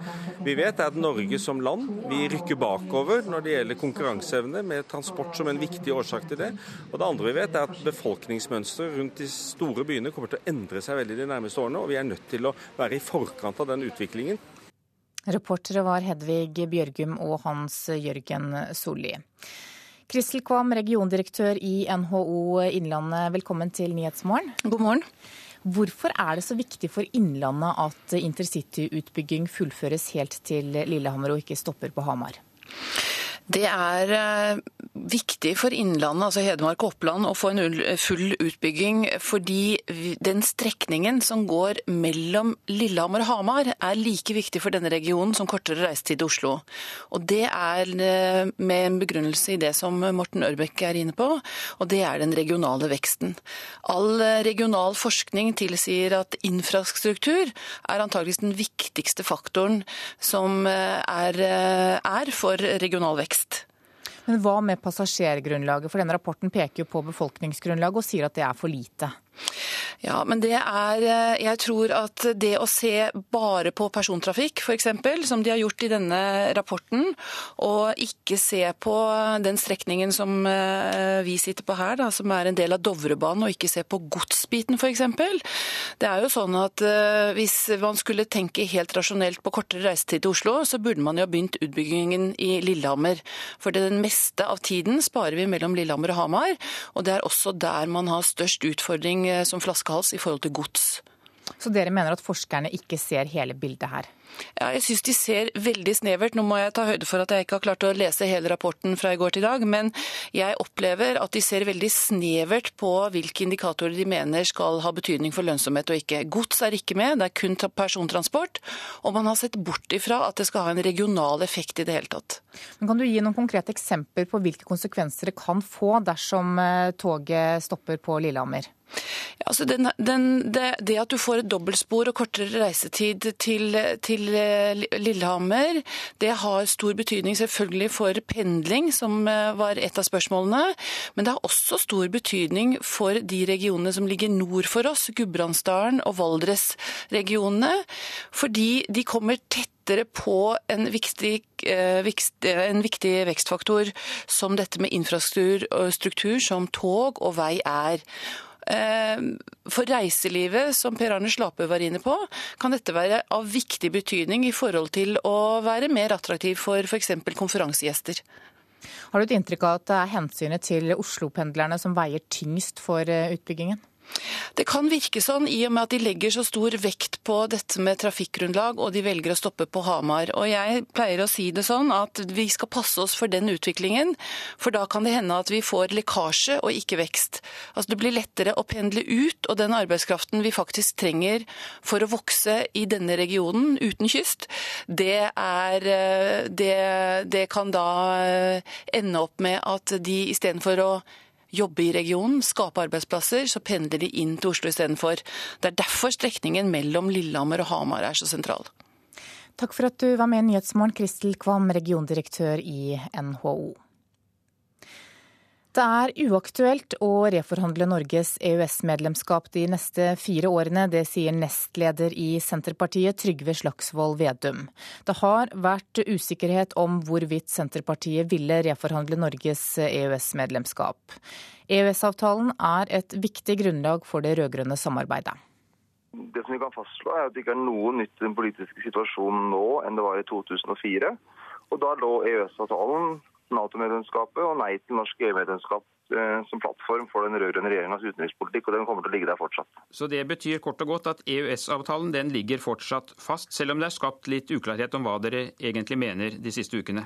[SPEAKER 30] vi vet er at Norge som land vi rykker bakover når det gjelder konkurranseevne, med transport som en viktig årsak til det. Og det andre vi vet er at befolkningsmønsteret rundt de store byene kommer til å endre seg veldig de nærmeste årene, og vi er nødt til å være i forkant av den utviklingen.
[SPEAKER 1] Reportere var Hedvig Bjørgum og Hans Jørgen Solli. Kristel Kvam, regiondirektør i NHO Innlandet, velkommen til Nyhetsmorgen.
[SPEAKER 35] God morgen.
[SPEAKER 1] Hvorfor er det så viktig for Innlandet at intercityutbygging fullføres helt til Lillehammer og ikke stopper på Hamar?
[SPEAKER 35] Det er eh, viktig for Innlandet, altså Hedmark og Oppland, å få en full utbygging. Fordi den strekningen som går mellom Lillehammer og Hamar, er like viktig for denne regionen som kortere reisetid til Oslo. Og Det er eh, med en begrunnelse i det som Morten Ørbeck er inne på, og det er den regionale veksten. All eh, regional forskning tilsier at infrastruktur er antageligvis den viktigste faktoren som er, er for regional vekst vekst.
[SPEAKER 1] Men hva med passasjergrunnlaget? For denne rapporten peker jo på befolkningsgrunnlaget og sier at det er for lite.
[SPEAKER 35] Ja, men det er eh, Jeg tror at det å se bare på persontrafikk, f.eks., som de har gjort i denne rapporten, og ikke se på den strekningen som eh, vi sitter på her, da, som er en del av Dovrebanen, og ikke se på godsbiten f.eks. Det er jo sånn at eh, hvis man skulle tenke helt rasjonelt på kortere reisetid til Oslo, så burde man jo ha begynt utbyggingen i Lillehammer. For den meste av tiden sparer vi mellom Lillehammer og Hamar, og det er også der man har størst utfordring som flaskehals i forhold til gods.
[SPEAKER 1] Så dere mener at forskerne ikke ser hele bildet her?
[SPEAKER 35] Ja, jeg syns de ser veldig snevert. Nå må jeg ta høyde for at jeg ikke har klart å lese hele rapporten fra i går til i dag, men jeg opplever at de ser veldig snevert på hvilke indikatorer de mener skal ha betydning for lønnsomhet og ikke. Gods er ikke med, det er kun persontransport. Og man har sett bort ifra at det skal ha en regional effekt i det hele tatt.
[SPEAKER 1] Men Kan du gi noen konkrete eksempler på hvilke konsekvenser det kan få dersom eh, toget stopper på Lillehammer?
[SPEAKER 35] Ja, altså den, den, det, det, at du får et dobbeltspor og kortere reisetid til, til, eh, Lillehammer, det har stor betydning selvfølgelig for pendling, som eh, var et av spørsmålene. Men det har også stor betydning for de regionene som ligger nord for oss, Gudbrandsdalen og Valdres-regionene. Fordi de kommer tett tettere på en viktig, eh, en viktig, vekstfaktor som dette med infrastruktur, struktur, som tog og vei er. Eh, for reiselivet, som Per Arne Slape var inne på, kan dette være av viktig betydning i forhold til å være mer attraktiv for f.eks. konferansegjester.
[SPEAKER 1] Har du et inntrykk av at det er hensynet til Oslo-pendlerne som veier tyngst for eh, utbyggingen?
[SPEAKER 35] Det kan virke sånn i og med at de legger så stor vekt på dette med trafikkgrunnlag, og de velger å stoppe på Hamar. Og jeg pleier å si det sånn at vi skal passe oss for den utviklingen, for da kan det hende at vi får lekkasje og ikke vekst. Altså Det blir lettere å pendle ut, og den arbeidskraften vi faktisk trenger for å vokse i denne regionen uten kyst, det, er, eh, det, det kan da eh, ende opp med at de istedenfor å jobbe i regionen, skape arbeidsplasser, så pendler de inn til Oslo istedenfor. Det er derfor strekningen mellom Lillehammer og Hamar er så sentral.
[SPEAKER 1] Takk for at du var med i Nyhetsmorgen, Kristel Kvam, regiondirektør i NHO. Det er uaktuelt å reforhandle Norges EØS-medlemskap de neste fire årene. Det sier nestleder i Senterpartiet, Trygve Slagsvold Vedum. Det har vært usikkerhet om hvorvidt Senterpartiet ville reforhandle Norges EØS-medlemskap. EØS-avtalen er et viktig grunnlag for det rød-grønne samarbeidet.
[SPEAKER 31] Det som vi kan fastslå er at det ikke er noe nytt i den politiske situasjonen nå enn det var i 2004. Og Da lå EØS-avtalen Nato-medlemskapet og nei til norsk EU-medlemskap eh, som plattform for den rød-grønne regjeringas utenrikspolitikk, og den kommer til å ligge der fortsatt.
[SPEAKER 36] Så det betyr kort og godt at EØS-avtalen den ligger fortsatt fast, selv om det er skapt litt uklarhet om hva dere egentlig mener de siste ukene?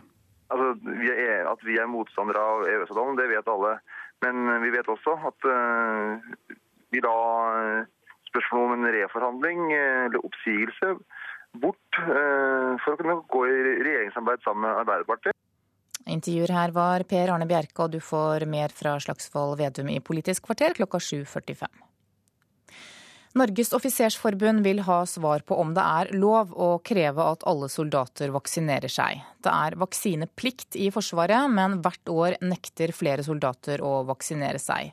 [SPEAKER 31] Altså, vi er, At vi er motstandere av EØS-avtalen, det vet alle. Men vi vet også at uh, vi da spørsmålet om en reforhandling eller oppsigelse bort uh, for å kunne gå i regjeringssamarbeid sammen med Arbeiderpartiet.
[SPEAKER 1] Intervjuer her var Per Arne Bjerke, og du får mer fra Slagsvold Vedum i Politisk kvarter klokka 7.45. Norges offisersforbund vil ha svar på om det er lov å kreve at alle soldater vaksinerer seg. Det er vaksineplikt i Forsvaret, men hvert år nekter flere soldater å vaksinere seg.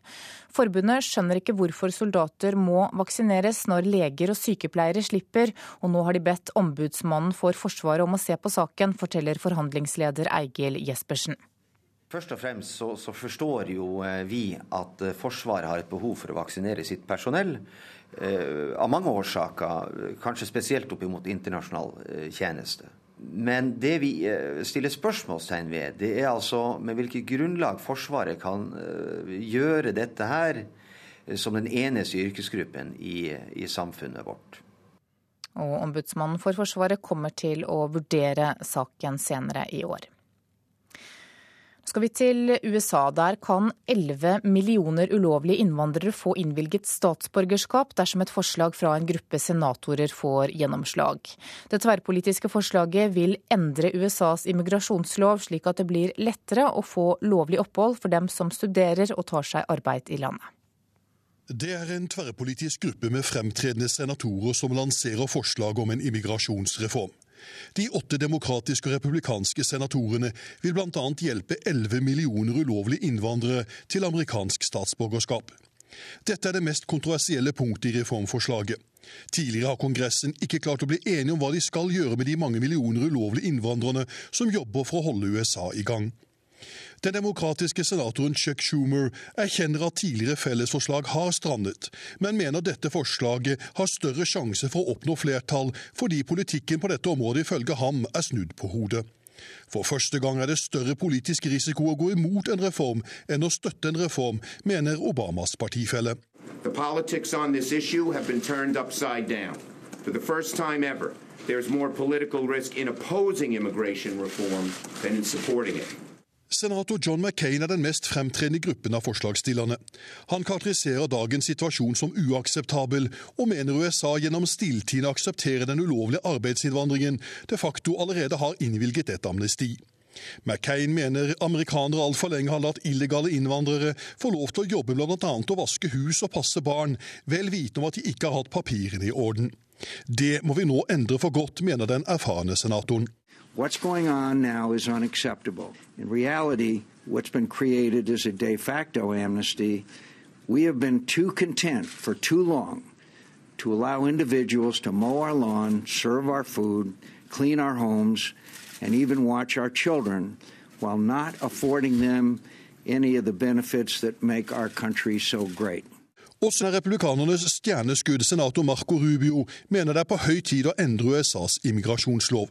[SPEAKER 1] Forbundet skjønner ikke hvorfor soldater må vaksineres når leger og sykepleiere slipper, og nå har de bedt Ombudsmannen for Forsvaret om å se på saken, forteller forhandlingsleder Eigil Jespersen.
[SPEAKER 2] Først og fremst så, så, forstår jo eh, vi at eh, Forsvaret har et behov for å vaksinere sitt personell. Eh, av mange årsaker, kanskje spesielt opp mot internasjonal eh, tjeneste. Men det vi eh, stiller spørsmålstegn ved, det er altså med hvilket grunnlag Forsvaret kan gjøre dette her som den eneste yrkesgruppen i, i samfunnet vårt.
[SPEAKER 1] Og Ombudsmannen for Forsvaret kommer til å vurdere saken senere i år skal vi til USA. Der kan 11 millioner ulovlige innvandrere få innvilget statsborgerskap dersom et forslag fra en gruppe senatorer får gjennomslag. Det tverrpolitiske forslaget vil endre USAs immigrasjonslov, slik at det blir lettere å få lovlig opphold for dem som studerer og tar seg arbeid i landet.
[SPEAKER 37] Det er en tverrpolitisk gruppe med fremtredende senatorer som lanserer forslag om en immigrasjonsreform. De åtte demokratiske og republikanske senatorene vil bl.a. hjelpe 11 millioner ulovlige innvandrere til amerikansk statsborgerskap. Dette er det mest kontroversielle punktet i reformforslaget. Tidligere har Kongressen ikke klart å bli enige om hva de skal gjøre med de mange millioner ulovlige innvandrerne som jobber for å holde USA i gang. Den demokratiske senatoren Chuck Schumer erkjenner at tidligere fellesforslag har strandet, men mener dette forslaget har større sjanse for å oppnå flertall, fordi politikken på dette området ifølge ham er snudd på hodet. For første gang er det større politisk risiko å gå imot en reform enn å støtte en reform, mener Obamas partifelle. The politics on this issue have been turned. For the first time ever, there's more political risk in opposing immigration reform than in supporting it. Senator John McCain er den mest fremtredende gruppen av forslagsstillerne. Han karakteriserer dagens situasjon som uakseptabel, og mener USA gjennom stilltiende aksepterer den ulovlige arbeidsinnvandringen de facto allerede har innvilget et amnesti. McCain mener amerikanere altfor lenge har latt illegale innvandrere få lov til å jobbe bl.a. å vaske hus og passe barn, vel vitende om at de ikke har hatt papirene i orden. Det må vi nå endre for godt, mener den erfarne senatoren. What's going on now is unacceptable. In reality, what's been created is a de facto amnesty. We have been too content for too long to allow individuals to mow our lawn, serve our food, clean our homes, and even watch our children while not affording them any of the benefits that make our country so great. Også republikanernes stjerneskudd, senator Marco Rubio, mener det er på høy tid å endre USAs immigrasjonslov.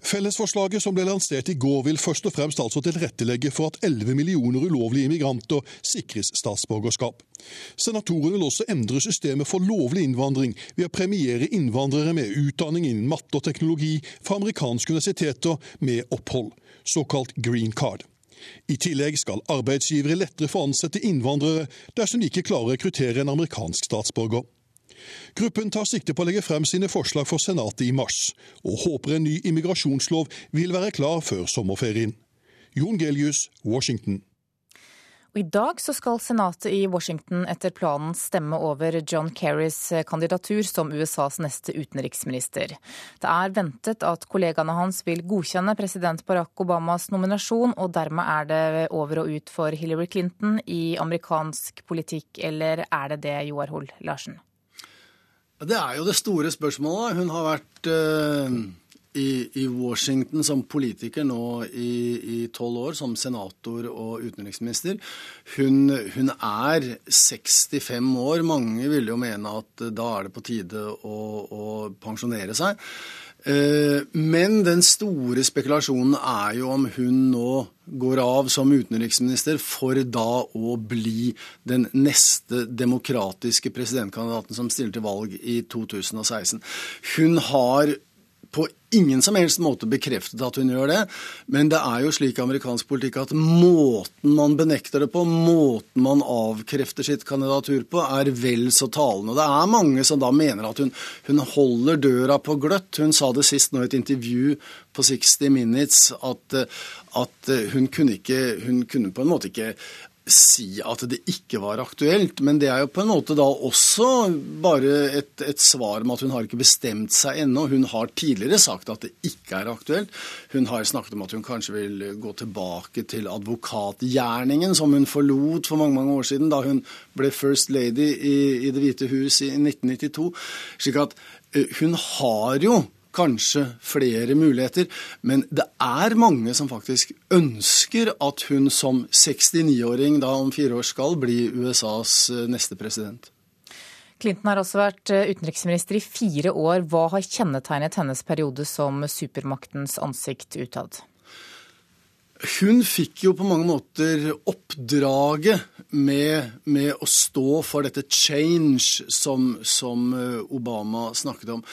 [SPEAKER 37] Fellesforslaget som ble lansert i går, vil først og fremst altså tilrettelegge for at 11 millioner ulovlige immigranter sikres statsborgerskap. Senatoren vil også endre systemet for lovlig innvandring ved å premiere innvandrere med utdanning innen matte og teknologi fra amerikanske universiteter med opphold, såkalt green card. I tillegg skal arbeidsgivere lettere få ansette innvandrere dersom de ikke klarer å rekruttere en amerikansk statsborger. Gruppen tar sikte på å legge frem sine forslag for Senatet i mars, og håper en ny immigrasjonslov vil være klar før sommerferien. Jon Gelius, Washington.
[SPEAKER 1] Og I dag så skal Senatet i Washington etter planen stemme over John Kerrys kandidatur som USAs neste utenriksminister. Det er ventet at kollegaene hans vil godkjenne president Barack Obamas nominasjon, og dermed er det over og ut for Hillary Clinton i amerikansk politikk, eller er det det, Joar Hoel Larsen?
[SPEAKER 38] Det er jo det store spørsmålet. Hun har vært uh, i, i, Washington som politiker nå i tolv år, som senator og utenriksminister. Hun, hun, er 65 år. Mange vil jo mene at da er det på tide å, å pensjonere seg. Eh, men den store spekulasjonen er jo om hun nå går av som utenriksminister for da å bli den neste demokratiske presidentkandidaten som stiller til valg i 2016. Hun har på ingen som helst måte bekreftet at hun gjør det. Men det er jo slik i amerikansk politikk at måten man benekter det på, måten man avkrefter sitt kandidatur på, er vel så talende. Det er mange som da mener at hun, hun holder døra på gløtt. Hun sa det sist nå i et intervju på 60 Minutes at, at hun, kunne ikke, hun kunne på en måte ikke si at det ikke var aktuelt, men det er jo på en måte da også bare et, et svar med at hun har ikke bestemt seg ennå. Hun har tidligere sagt at det ikke er aktuelt. Hun har snakket om at hun kanskje vil gå tilbake til advokatgjerningen som hun forlot for mange mange år siden, da hun ble First Lady i, i Det hvite hus i 1992. slik at eh, hun har jo kanskje flere muligheter. Men det er mange som faktisk ønsker at hun som 69-åring da om fire år skal bli USAs eh, neste president.
[SPEAKER 1] Clinton har også vært eh, utenriksminister i fire år. Hva har kjennetegnet hennes periode som supermaktens ansikt utad?
[SPEAKER 38] Hun fikk jo på mange måter oppdraget med, med å stå for dette change som, som eh, Obama snakket om.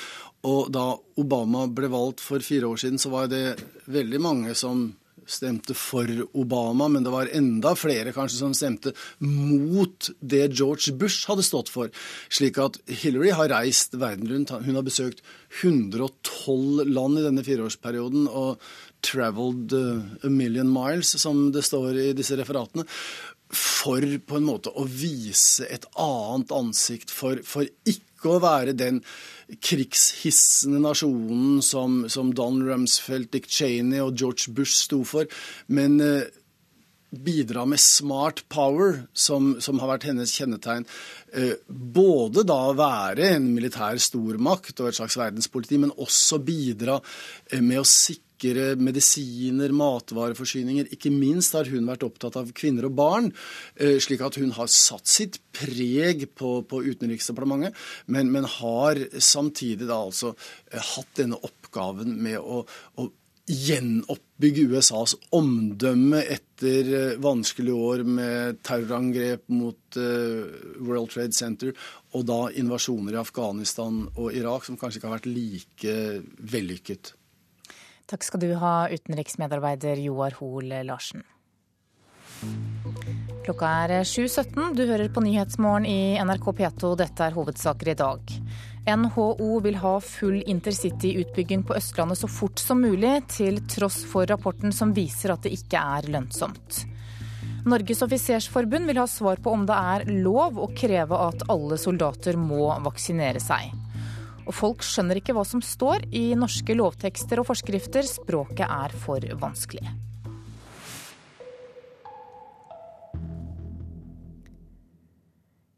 [SPEAKER 38] Og da Obama ble valgt for fire år siden, så var det veldig mange som stemte for Obama, men det var enda flere kanskje som stemte mot det George Bush hadde stått for. Slik at Hillary har reist verden rundt. Hun har besøkt 112 land i denne fireårsperioden og 'traveled a million miles', som det står i disse referatene. For på en måte å vise et annet ansikt, for, for ikke å være den krigshissende nasjonen som, som Don Rumsfeld, Dick Cheney og George Bush sto for, men eh, bidra med smart power, som, som, har vært hennes kjennetegn. Eh, både da være en militær stormakt og et slags verdenspoliti, men også bidra eh, med å sikre sikre medisiner, matvareforsyninger. Ikke minst har hun vært opptatt av kvinner og barn, eh, slik at hun har satt sitt preg på, på Utenriksdepartementet, men, men, har samtidig da altså eh, hatt denne oppgaven med å, å gjenoppbygge USAs omdømme etter eh, vanskelige år med terrorangrep mot World Trade Center og da invasjoner i Afghanistan og Irak, som kanskje ikke har vært like vellykket.
[SPEAKER 1] Takk skal du ha, utenriksmedarbeider Joar Hoel Larsen. Klokka er 7.17. Du hører på Nyhetsmorgen i NRK P2. Dette er hovedsaker i dag. NHO vil ha full intercityutbygging på Østlandet så fort som mulig, til tross for rapporten som viser at det ikke er lønnsomt. Norges offisersforbund vil ha svar på om det er lov å kreve at alle soldater må vaksinere seg. Og folk skjønner ikke hva som står i norske lovtekster og forskrifter. Språket er for vanskelig.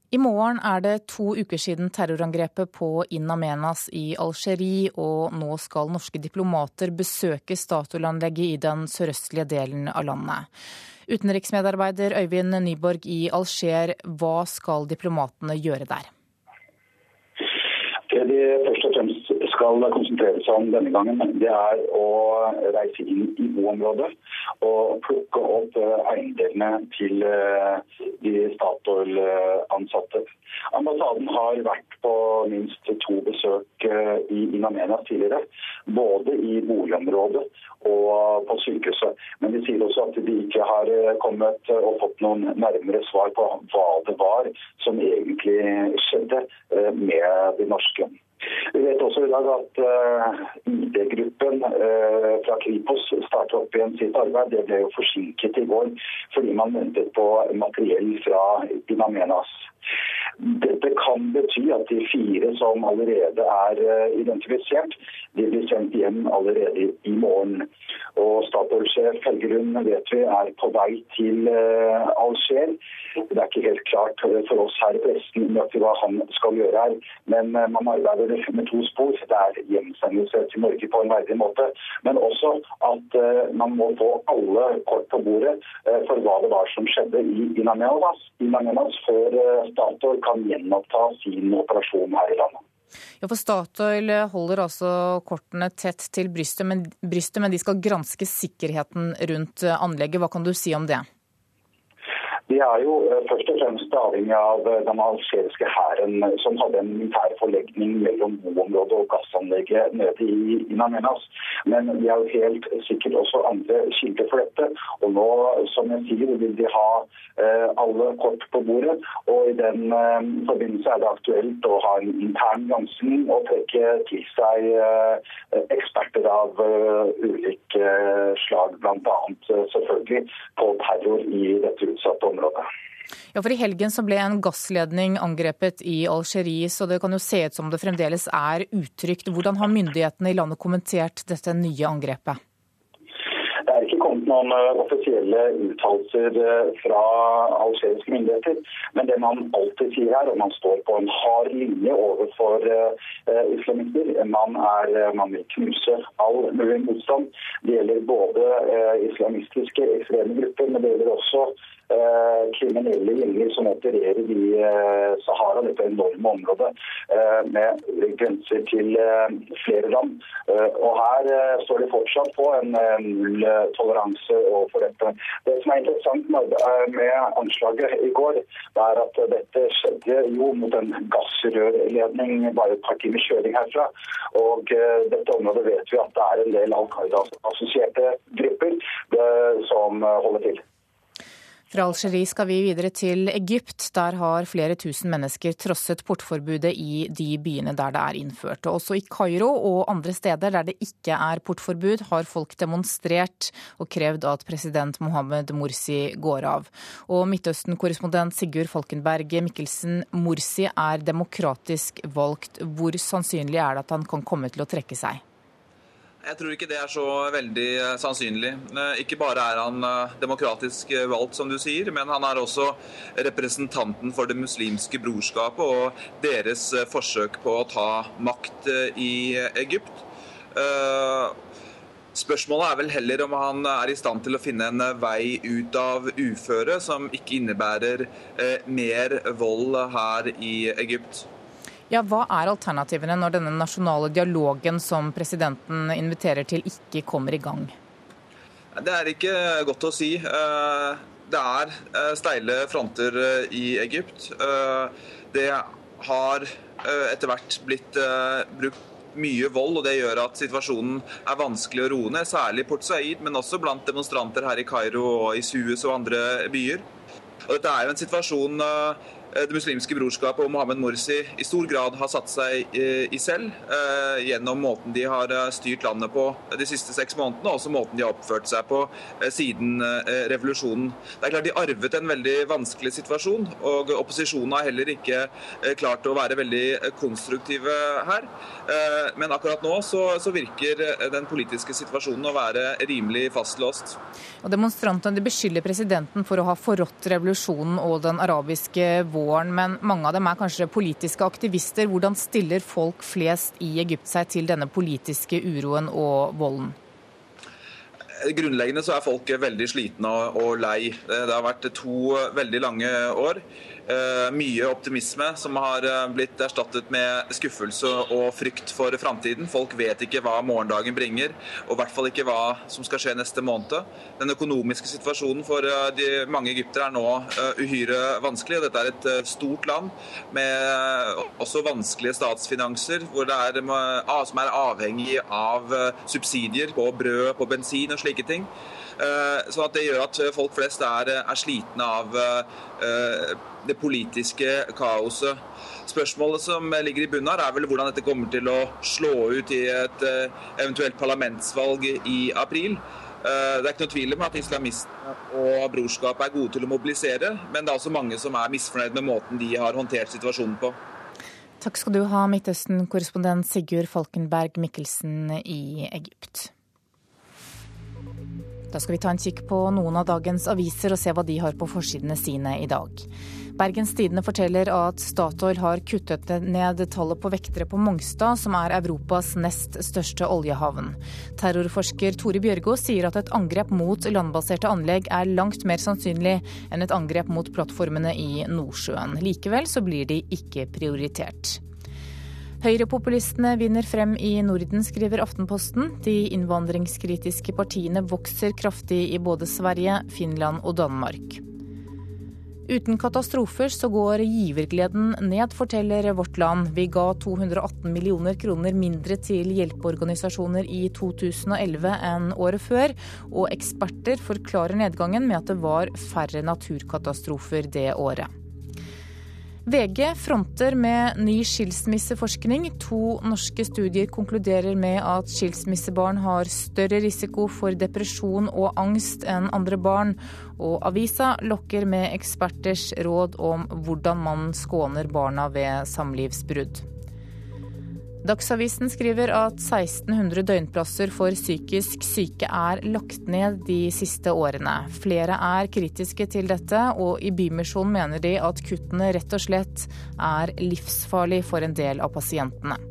[SPEAKER 1] I morgen er det to uker siden terrorangrepet på In Amenas i Algerie, og nå skal norske diplomater besøke Statoil-anlegget i den sørøstlige delen av landet. Utenriksmedarbeider Øyvind Nyborg i Alger, hva skal diplomatene gjøre der?
[SPEAKER 39] Først og fremst skal konsentrere seg om denne gangen, det er å reise inn i boområdet og plukke opp eh, eiendelene til eh, de Statoil-ansatte. Ambassaden har vært på minst to besøk eh, i Inamena tidligere, både i boligområdet og på sykehuset. Men de sier også at de ikke har kommet og fått noen nærmere svar på hva det var som egentlig skjedde med de norske vi vet også i dag at uh, ID-gruppen uh, fra Kripos starter opp igjen sitt arbeid. Det ble jo forsinket i går fordi man ventet på materiell fra Dinamenas. Dette kan bety at de fire som allerede er uh, identifisert, de blir sendt hjem allerede i morgen. Og Statoil-sjef Helgerund vet vi er på vei til Alger. Det er ikke helt klart for oss her i pressen nøyaktig hva han skal gjøre her, men man arbeider med to spor. Det er hjemsendelse til Norge på en verdig måte, men også at uh, man må få alle kort på bordet uh, for hva det var som skjedde i In Amenas før uh, Statoil kan gjenoppta sin operasjon her i landet.
[SPEAKER 1] Ja, for Statoil holder altså kortene tett til brystet men, brystet, men de skal granske sikkerheten rundt anlegget. Hva kan du si om det?
[SPEAKER 39] De er jo eh, først og fremst avhengig av eh, den algeriske hæren, eh, som hadde en militær forlegning mellom boområdet og gassanlegget nede i Inamenas. Men de har jo helt sikkert også andre kilder for dette. Og nå, som jeg sier, vil de ha alle kort på bordet. Og i den forbindelse er det aktuelt å ha en intern gransking og trekke til seg eksperter av ulike slag, bl.a. selvfølgelig på terror i dette utsatte området området.
[SPEAKER 1] Ja, for I helgen så ble en gassledning angrepet i Algerie, så det kan jo se ut som det fremdeles er utrygt. Hvordan har myndighetene i landet kommentert dette nye angrepet?
[SPEAKER 39] Det er ikke kommet noen eh, offisielle uttalelser eh, fra algeriske myndigheter. Men det man alltid sier her, og man står på en hard linje overfor uh, islamister man, er, man vil knuse all mulig motstand. Det gjelder både islamistiske ekstreme grupper, men det gjelder også Eh, kriminelle gjenger som opererer i eh, Sahara, dette enorme området eh, med grenser til flere land. Og Her står de fortsatt på en null toleranse overfor dette. Det som er interessant med anslaget i går, er at dette skjedde jo mot en gassrørledning bare et par timers kjøring herfra. Og dette området vet vi at det er en del Al Qaida-assosierte grupper som holder til.
[SPEAKER 1] Fra Algerie skal vi videre til Egypt. Der har flere tusen mennesker trosset portforbudet i de byene der det er innført. Også i Kairo og andre steder der det ikke er portforbud, har folk demonstrert og krevd at president Mohammed Morsi går av. Og Midtøsten-korrespondent Sigurd Falkenberg Mikkelsen, Morsi er demokratisk valgt. Hvor sannsynlig er det at han kan komme til å trekke seg?
[SPEAKER 40] Jeg tror ikke det er så veldig eh, sannsynlig. Eh, ikke bare er han eh, demokratisk valgt, som du sier, men han er også representanten for det muslimske brorskapet og deres forsøk på å ta makt i Egypt. Spørsmålet er vel heller om han er i stand til å finne en vei ut av uføre som ikke innebærer mer vold her i Egypt.
[SPEAKER 1] Ja, Hva er alternativene når denne nasjonale dialogen som presidenten inviterer til, ikke kommer i gang?
[SPEAKER 40] Det er ikke godt å si. Eh, det er eh, steile fronter eh, i Egypt. Det har etter hvert blitt brukt mye vold, og det gjør at situasjonen er vanskelig å roe ned. Særlig i Port Said, men også blant demonstranter her i Kairo og i Suez og andre byer. Og dette er jo en situasjon det muslimske brorskapet og Mohammed Morsi i stor grad har satt seg i selv eh, gjennom måten de har eh, styrt landet på de siste seks månedene, og også måten de har oppført seg på siden revolusjonen. Det er klart De arvet en veldig vanskelig situasjon, og opposisjonen har heller ikke klart å være veldig konstruktive her. Men akkurat nå så, så virker den politiske situasjonen å være rimelig fastlåst.
[SPEAKER 1] Og Demonstrantene beskylder presidenten for å ha forrådt revolusjonen og den arabiske våren våren, men mange av dem er kanskje politiske aktivister. Hvordan stiller folk flest i Egypt seg til denne politiske uroen og volden?
[SPEAKER 40] Grunnleggende så er folk veldig slitne og lei. Det har vært to veldig lange år. Eh, mye optimisme som har eh, blitt erstattet med skuffelse og frykt for framtiden. Folk vet ikke hva morgendagen bringer, og i hvert fall ikke hva som skal skje neste måned. Den økonomiske situasjonen for eh, de mange egyptere er nå uhyre vanskelig. Dette er et stort land med også vanskelige statsfinanser, er, som er avhengig av subsidier på brød, på bensin og slike ting. Så det gjør at folk flest er, er slitne av det politiske kaoset. Spørsmålet som ligger i bunnen her, er vel hvordan dette kommer til å slå ut i et eh, eventuelt parlamentsvalg i april. Eh, det er ikke noe tvil om at islamistene og brorskapet er gode til å mobilisere, men det er også mange som er misfornøyd med måten de har håndtert situasjonen på.
[SPEAKER 1] Takk skal du ha, Midtøsten-korrespondent Sigurd Falkenberg Mikkelsen i Egypt. Da skal vi ta en kikk på noen av dagens aviser og se hva de har på forsidene sine i dag. Bergens Tidende forteller at Statoil har kuttet ned tallet på vektere på Mongstad, som er Europas nest største oljehavn. Terrorforsker Tore Bjørgo sier at et angrep mot landbaserte anlegg er langt mer sannsynlig enn et angrep mot plattformene i Nordsjøen. Likevel så blir de ikke prioritert. Høyrepopulistene vinner frem i Norden, skriver Aftenposten. De innvandringskritiske partiene vokser kraftig i både Sverige, Finland og Danmark. Uten katastrofer så går givergleden ned, forteller Vårt Land. Vi ga 218 millioner kroner mindre til hjelpeorganisasjoner i 2011 enn året før, og eksperter forklarer nedgangen med at det var færre naturkatastrofer det året. VG fronter med ny skilsmisseforskning. To norske studier konkluderer med at skilsmissebarn har større risiko for depresjon og angst enn andre barn. Og avisa lokker med eksperters råd om hvordan man skåner barna ved samlivsbrudd. Dagsavisen skriver at 1600 døgnplasser for psykisk syke er lagt ned de siste årene. Flere er kritiske til dette, og i Bymisjonen mener de at kuttene rett og slett er livsfarlig for en del av pasientene.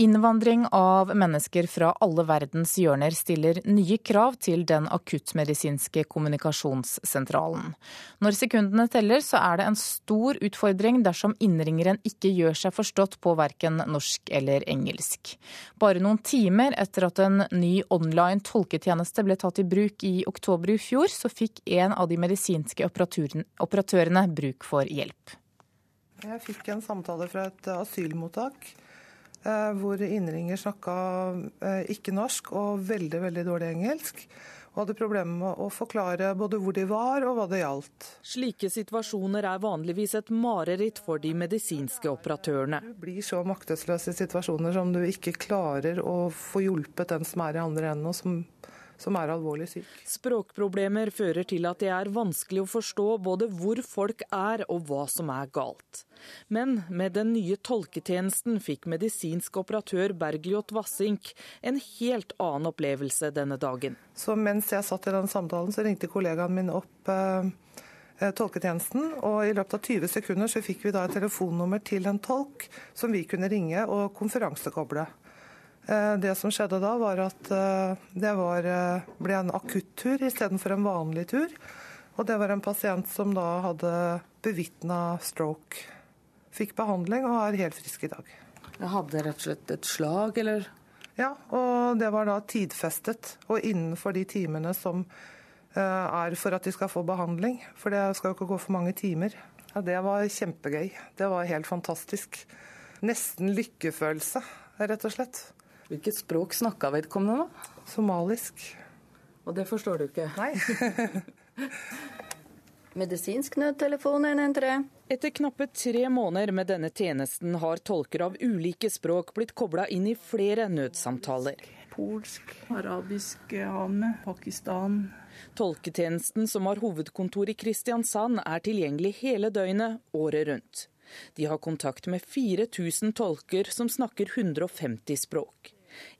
[SPEAKER 1] Innvandring av mennesker fra alle verdens hjørner stiller nye krav til den akuttmedisinske kommunikasjonssentralen. Når sekundene teller, så er det en stor utfordring dersom innringeren ikke gjør seg forstått på verken norsk eller engelsk. Bare noen timer etter at en ny online tolketjeneste ble tatt i bruk i oktober i fjor, så fikk en av de medisinske operatørene bruk for hjelp.
[SPEAKER 32] Jeg fikk en samtale fra et asylmottak hvor innringer snakka eh, ikke norsk og veldig, veldig dårlig engelsk. Og hadde problemer med å forklare både hvor de var og hva det gjaldt.
[SPEAKER 41] Slike situasjoner er vanligvis et mareritt for de medisinske operatørene.
[SPEAKER 32] Du blir så maktesløs i situasjoner som du ikke klarer å få hjulpet den som er i andre enden, og som som er alvorlig syk.
[SPEAKER 41] Språkproblemer fører til at det er vanskelig å forstå både hvor folk er og hva som er galt. Men med den nye tolketjenesten fikk medisinsk operatør Bergljot Vassink en helt annen opplevelse denne dagen.
[SPEAKER 32] Så mens jeg satt i den samtalen, så ringte kollegaen min opp eh, eh tolketjenesten, og i løpet av 20 sekunder så fikk vi da et telefonnummer til en tolk som vi kunne ringe og konferansekoble. Eh, det som skjedde da, var at eh, det var, eh, ble en akuttur istedenfor en vanlig tur. Og det var en pasient som da hadde bevitna stroke. Fikk behandling og er helt frisk i dag.
[SPEAKER 41] Jeg hadde rett og slett et slag, eller?
[SPEAKER 32] Ja, og det var da tidfestet. Og innenfor de timene som er for at de skal få behandling. For det skal jo ikke gå for mange timer. Ja, Det var kjempegøy. Det var helt fantastisk. Nesten lykkefølelse, rett og slett.
[SPEAKER 41] Hvilket språk snakka vedkommende, da?
[SPEAKER 32] Somalisk.
[SPEAKER 41] Og det forstår du ikke?
[SPEAKER 32] Nei. *laughs*
[SPEAKER 42] Medisinsk nødtelefon 113.
[SPEAKER 41] Etter knappe tre måneder med denne tjenesten har tolker av ulike språk blitt kobla inn i flere nødsamtaler.
[SPEAKER 43] Polsk, arabisk, ame, Pakistan.
[SPEAKER 41] Tolketjenesten, som har hovedkontor i Kristiansand, er tilgjengelig hele døgnet, året rundt. De har kontakt med 4000 tolker som snakker 150 språk.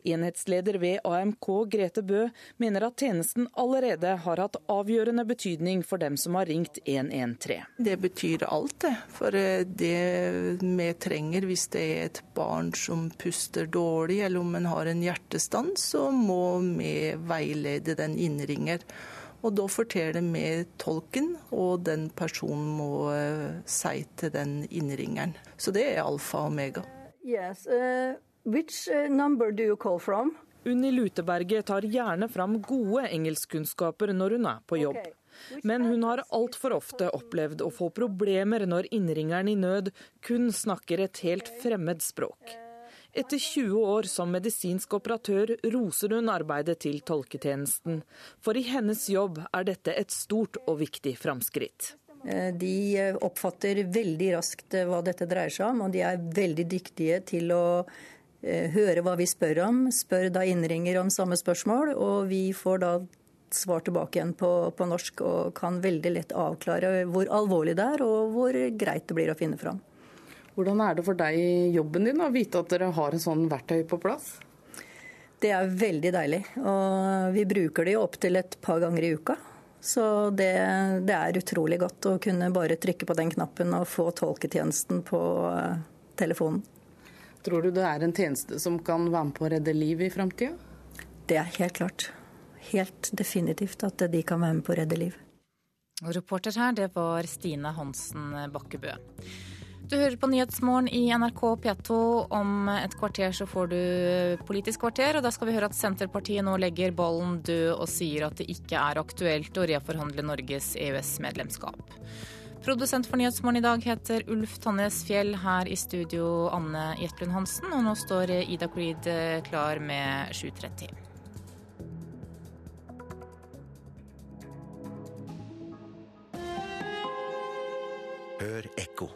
[SPEAKER 41] Enhetsleder ved AMK, Grete Bø, mener at tjenesten allerede har hatt avgjørende betydning for dem som har ringt 113.
[SPEAKER 43] Det betyr alt, det. For eh, det vi trenger hvis det er et barn som puster dårlig, eller om en har en hjertestans, så må vi veilede den innringer. Og da forteller vi tolken, og den personen må uh, si til den innringeren. Så det er alfa og omega.
[SPEAKER 42] Yes, uh Which uh, number do you call from?
[SPEAKER 41] Unni Luteberget tar gjerne fram gode engelskkunnskaper når hun er på jobb. Men hun har altfor ofte opplevd å få problemer når innringeren i nød kun snakker et helt fremmed språk. Etter 20 år som medisinsk operatør roser hun arbeidet til tolketjenesten. For i hennes jobb er dette et stort og viktig framskritt.
[SPEAKER 42] Eh, de oppfatter veldig raskt eh, hva dette dreier seg om, og de er veldig dyktige til å Eh, høre hva vi spør om. Spør da innringer om samme spørsmål, og vi får da svar tilbake igjen på, på, norsk og kan veldig lett avklare hvor alvorlig det er og hvor greit det blir å finne fram.
[SPEAKER 41] Hvordan er det for deg i jobben din å vite at dere har en sånn verktøy på plass?
[SPEAKER 42] Det er veldig deilig. Og vi bruker det jo opptil et par ganger i uka. Så det, det, er utrolig godt å kunne bare trykke på den knappen og få tolketjenesten på eh, telefonen.
[SPEAKER 41] Tror du det er en tjeneste som kan være med på å redde liv i framtida?
[SPEAKER 42] Det er helt klart. helt definitivt at de kan være med på å redde liv.
[SPEAKER 1] Og reporter her, det var Stine Hansen Bakkebø. Du hører på Nyhetsmorgen i NRK P2. Om et kvarter så får du Politisk kvarter, og da skal vi høre at Senterpartiet nå legger ballen død og sier at det ikke er aktuelt å reforhandle Norges EØS-medlemskap. Produsent for Nyhetsmorgen i dag heter Ulf Tannes Fjell, her i studio Anne Jetlund Hansen, og nå står Ida Creed klar med 7.30.
[SPEAKER 44] Hør ekko.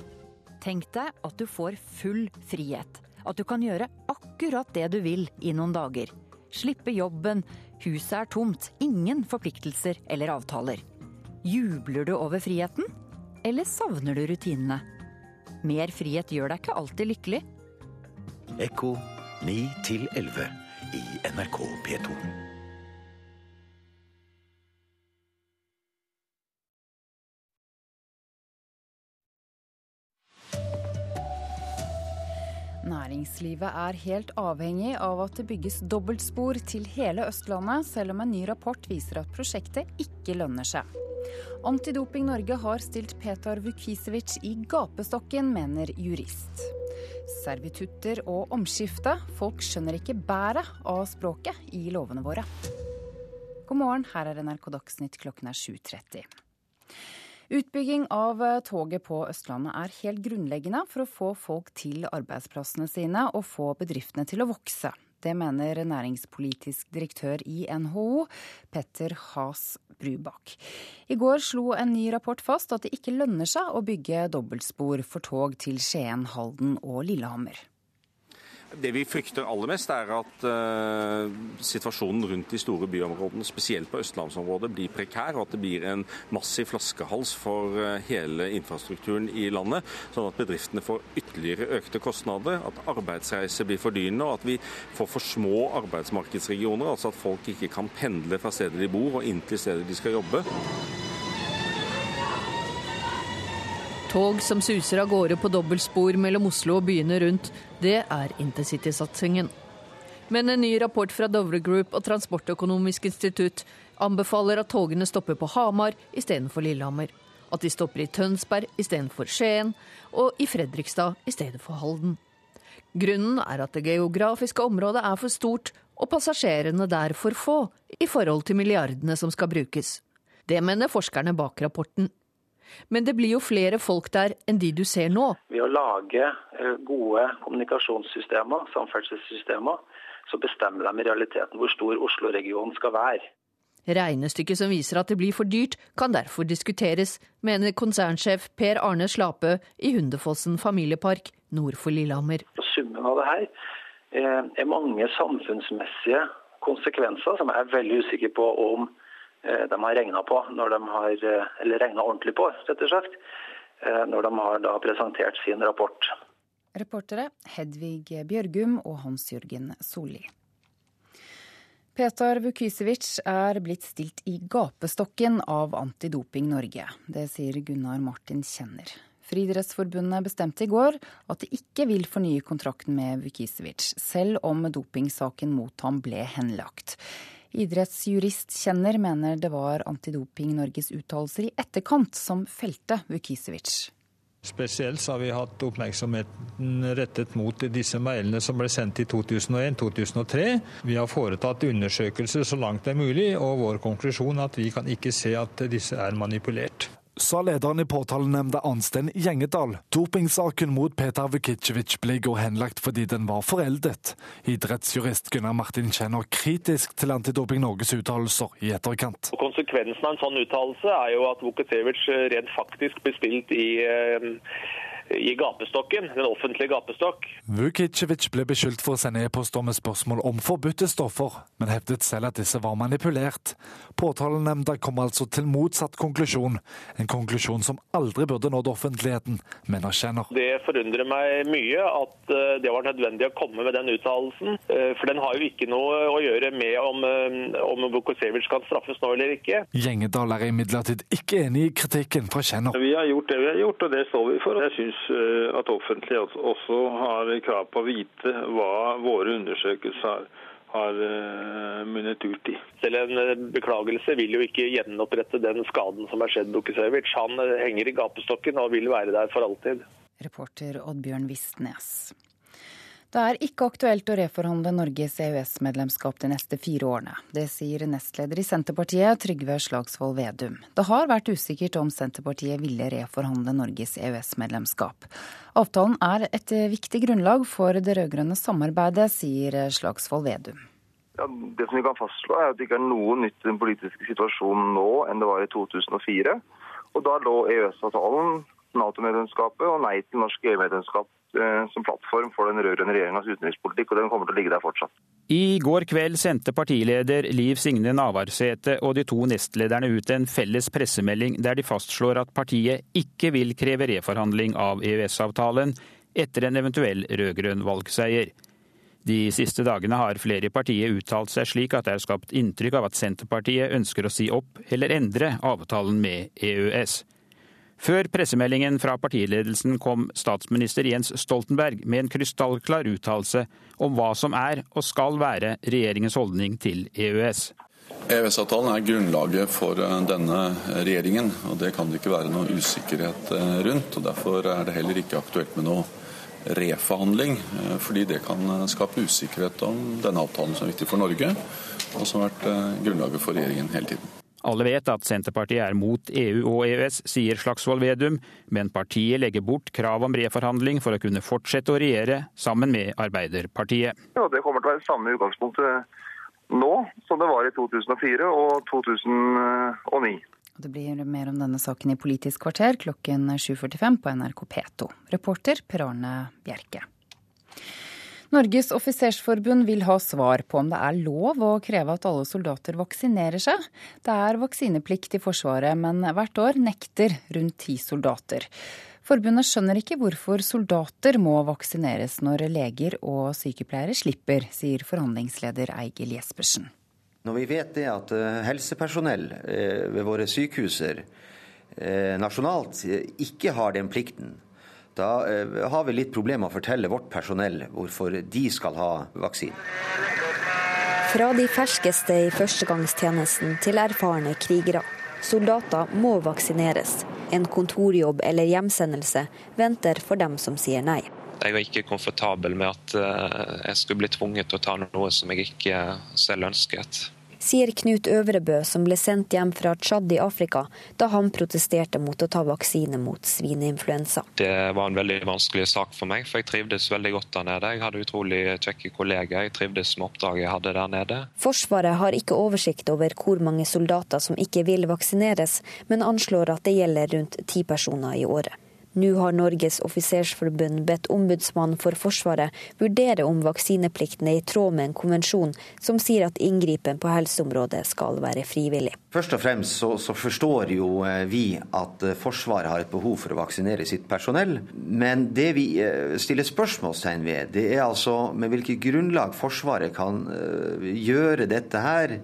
[SPEAKER 45] Tenk deg at du får full frihet. At du kan gjøre akkurat det du vil i noen dager. Slippe jobben, huset er tomt, ingen forpliktelser eller avtaler. Jubler du over friheten, eller savner du rutinene? Mer frihet gjør deg ikke alltid lykkelig.
[SPEAKER 44] Ekko 9 11 i NRK P2.
[SPEAKER 46] Næringslivet er helt avhengig av at det bygges dobbeltspor til hele Østlandet, selv om en ny rapport viser at prosjektet ikke lønner seg. Antidoping Norge har stilt Petar Vukisevic i gapestokken, mener jurist. Servitutter og omskifte. Folk skjønner ikke bæret av språket i lovene våre. God morgen, her er NRK Dagsnytt klokken er 7.30. Utbygging av toget på Østlandet er helt grunnleggende for å få folk til arbeidsplassene sine og få bedriftene til å vokse. Det mener næringspolitisk direktør i NHO, Petter Haas Brubakk. I går slo en ny rapport fast at det ikke lønner seg å bygge dobbeltspor for tog til Skien, Halden og Lillehammer.
[SPEAKER 30] Det vi frykter aller mest, er at uh, situasjonen rundt de store byområdene, spesielt på østlandsområdet, blir prekær, og at det blir en massiv flaskehals for uh, hele infrastrukturen i landet. Sånn at bedriftene får ytterligere økte kostnader, at arbeidsreiser blir fordyrende, og at vi får for små arbeidsmarkedsregioner. Altså at folk ikke kan pendle fra stedet de bor og inn til stedet de skal jobbe.
[SPEAKER 33] Tog som suser av gårde på dobbeltspor mellom Oslo og byene rundt, det er intercitysatsingen. Men en ny rapport fra Dovre Group og Transportøkonomisk institutt anbefaler at togene stopper på Hamar istedenfor Lillehammer. At de stopper i Tønsberg istedenfor Skien, og i Fredrikstad i stedet for Halden. Grunnen er at det geografiske området er for stort, og passasjerene der for få i forhold til milliardene som skal brukes. Det mener forskerne bak rapporten. Men det blir jo flere folk der enn de du ser nå.
[SPEAKER 47] Ved å lage gode kommunikasjonssystemer, samferdselssystemer, så bestemmer de i realiteten hvor stor Oslo-regionen skal være.
[SPEAKER 33] Regnestykket som viser at det blir for dyrt, kan derfor diskuteres, mener konsernsjef Per Arne Slape i Hundefossen familiepark nord for Lillehammer.
[SPEAKER 47] Summen av det her er mange samfunnsmessige konsekvenser som jeg er veldig usikker på om de har regna på, når de har, eller regna ordentlig på, rett og slett, når de har da presentert sin rapport.
[SPEAKER 46] Reportere Hedvig Bjørgum og Hans-Jørgen Solli. Petar Vukisevic er blitt stilt i gapestokken av Antidoping Norge. Det sier Gunnar Martin Kjenner. Friidrettsforbundet bestemte i går at de ikke vil fornye kontrakten med Vukisevic, selv om dopingsaken mot ham ble henlagt. Idrettsjurist Kjenner mener det var Antidoping Norges uttalelser i etterkant som felte Vukisevic.
[SPEAKER 48] Spesielt har vi hatt oppmerksomheten rettet mot disse mailene som ble sendt i 2001-2003. Vi har foretatt undersøkelser så langt det er mulig, og vår konklusjon er at vi kan ikke se at disse er manipulert
[SPEAKER 14] sa lederen i påtalenemnda Arnstein Gjengedal. Dopingsaken mot Peter Vukicevic ble i går henlagt fordi den var foreldet. Idrettsjurist Gunnar Martin Kjenner kritisk til Antidoping Norges uttalelser i etterkant.
[SPEAKER 15] Konsekvensen av en sånn uttalelse er jo at Vukicevic rent faktisk blir stilt i i gapestokken, den offentlige gapestokk.
[SPEAKER 14] Vukicevic ble beskyldt for å sende e-poster med spørsmål om forbudte stoffer, men hevdet selv at disse var manipulert. Påtalenemnda kom altså til motsatt konklusjon, en konklusjon som aldri burde nådd offentligheten, mener Kjenner.
[SPEAKER 15] Det forundrer meg mye at det var nødvendig å komme med den uttalelsen, for den har jo ikke noe å gjøre med om, om Vukicevic kan straffes nå eller ikke.
[SPEAKER 14] Gjengedal er imidlertid ikke enig i kritikken fra Kjenner.
[SPEAKER 49] Vi har gjort det vi har gjort, og det står vi for. Jeg synes at offentlighet også har krav på å vite hva våre undersøkelser har, har uh, munnet ut i.
[SPEAKER 15] Selv en eh, beklagelse vil jo ikke gjenopprette den skaden som er skjedd Bukisevic. Han henger i gapestokken og vil være der for alltid.
[SPEAKER 46] Reporter Oddbjørn Vistnes. Det er ikke aktuelt å reforhandle Norges EØS-medlemskap de neste fire årene. Det sier nestleder i Senterpartiet, Trygve Slagsvold Vedum. Det har vært usikkert om Senterpartiet ville reforhandle Norges EØS-medlemskap. Avtalen er et viktig grunnlag for det rød-grønne samarbeidet, sier Slagsvold Vedum.
[SPEAKER 6] Ja, det som vi kan fastslå er at det ikke er noe nytt i den politiske situasjonen nå enn det var i 2004. Og Da lå EØS-avtalen, Nato-medlemskapet og nei til norsk EU-medlemskap som plattform for den rød-grønne regjeringas utenrikspolitikk, og den kommer til å ligge der fortsatt.
[SPEAKER 7] I går kveld sendte partileder Liv Signe Navarsete og de to nestlederne ut en felles pressemelding der de fastslår at partiet ikke vil kreve reforhandling av EØS-avtalen etter en eventuell rød-grønn valgseier. De siste dagene har flere i partiet uttalt seg slik at det er skapt inntrykk av at Senterpartiet ønsker å si opp eller endre avtalen med EØS. Før pressemeldingen fra partiledelsen kom statsminister Jens Stoltenberg med en krystallklar uttalelse om hva som er og skal være regjeringens holdning til EØS.
[SPEAKER 8] EØS-avtalen er grunnlaget for eh, denne regjeringen, og det kan det ikke være noe usikkerhet eh, rundt. og Derfor er det heller ikke aktuelt med noe reforhandling, eh, fordi det kan skape usikkerhet om denne avtalen som er viktig for Norge, og som har vært grunnlaget for regjeringen hele tiden.
[SPEAKER 7] Alle vet at Senterpartiet er mot EU og EØS, sier Slagsvold Vedum, men partiet legger bort krav om reforhandling for å kunne fortsette å regjere sammen med Arbeiderpartiet.
[SPEAKER 6] Ja, det kommer til å være samme utgangspunktet nå som det var i 2004 og 2009.
[SPEAKER 46] Det blir mer om denne saken i Politisk kvarter klokken 7.45 på NRK P2. Reporter Per Arne Bjerke. Norges offisersforbund vil ha svar på om det er lov å kreve at alle soldater vaksinerer seg. Det er vaksineplikt i Forsvaret, men hvert år nekter rundt ti soldater. Forbundet skjønner ikke hvorfor soldater må vaksineres når leger og sykepleiere slipper, sier forhandlingsleder Eigil Jespersen.
[SPEAKER 2] Når vi vet det at eh, helsepersonell eh, ved våre sykehuser eh, nasjonalt ikke har den plikten, da eh, har vi litt problemer med å fortelle vårt personell hvorfor de skal ha vaksine.
[SPEAKER 3] Fra de ferskeste i førstegangstjenesten til erfarne krigere. Soldater må vaksineres. En kontorjobb eller hjemsendelse venter for dem som sier nei.
[SPEAKER 4] Jeg er ikke komfortabel med at eh, jeg skulle bli tvunget til å ta noe som jeg ikke selv ønsket
[SPEAKER 3] sier Knut Øvrebø, som ble sendt hjem fra Tsjad i Afrika da han protesterte mot å ta vaksine mot svineinfluensa.
[SPEAKER 4] Det var en veldig vanskelig sak for meg, for jeg trivdes veldig godt der nede. Jeg hadde utrolig kjekke kollegaer, jeg trivdes med oppdraget jeg hadde der nede.
[SPEAKER 3] Forsvaret har ikke oversikt over hvor mange soldater som ikke vil vaksineres, men anslår at det gjelder rundt ti personer i året. Nå har Norges offisersforbund bedt Ombudsmannen for Forsvaret vurdere om vaksineplikten er i tråd med en konvensjon som sier at inngripen på helseområdet skal være frivillig.
[SPEAKER 2] Først og fremst så, så, forstår jo eh, vi at eh, Forsvaret har et behov for å vaksinere sitt personell. Men det vi eh, stiller spørsmålstegn ved, det er altså med hvilket grunnlag Forsvaret kan gjøre dette her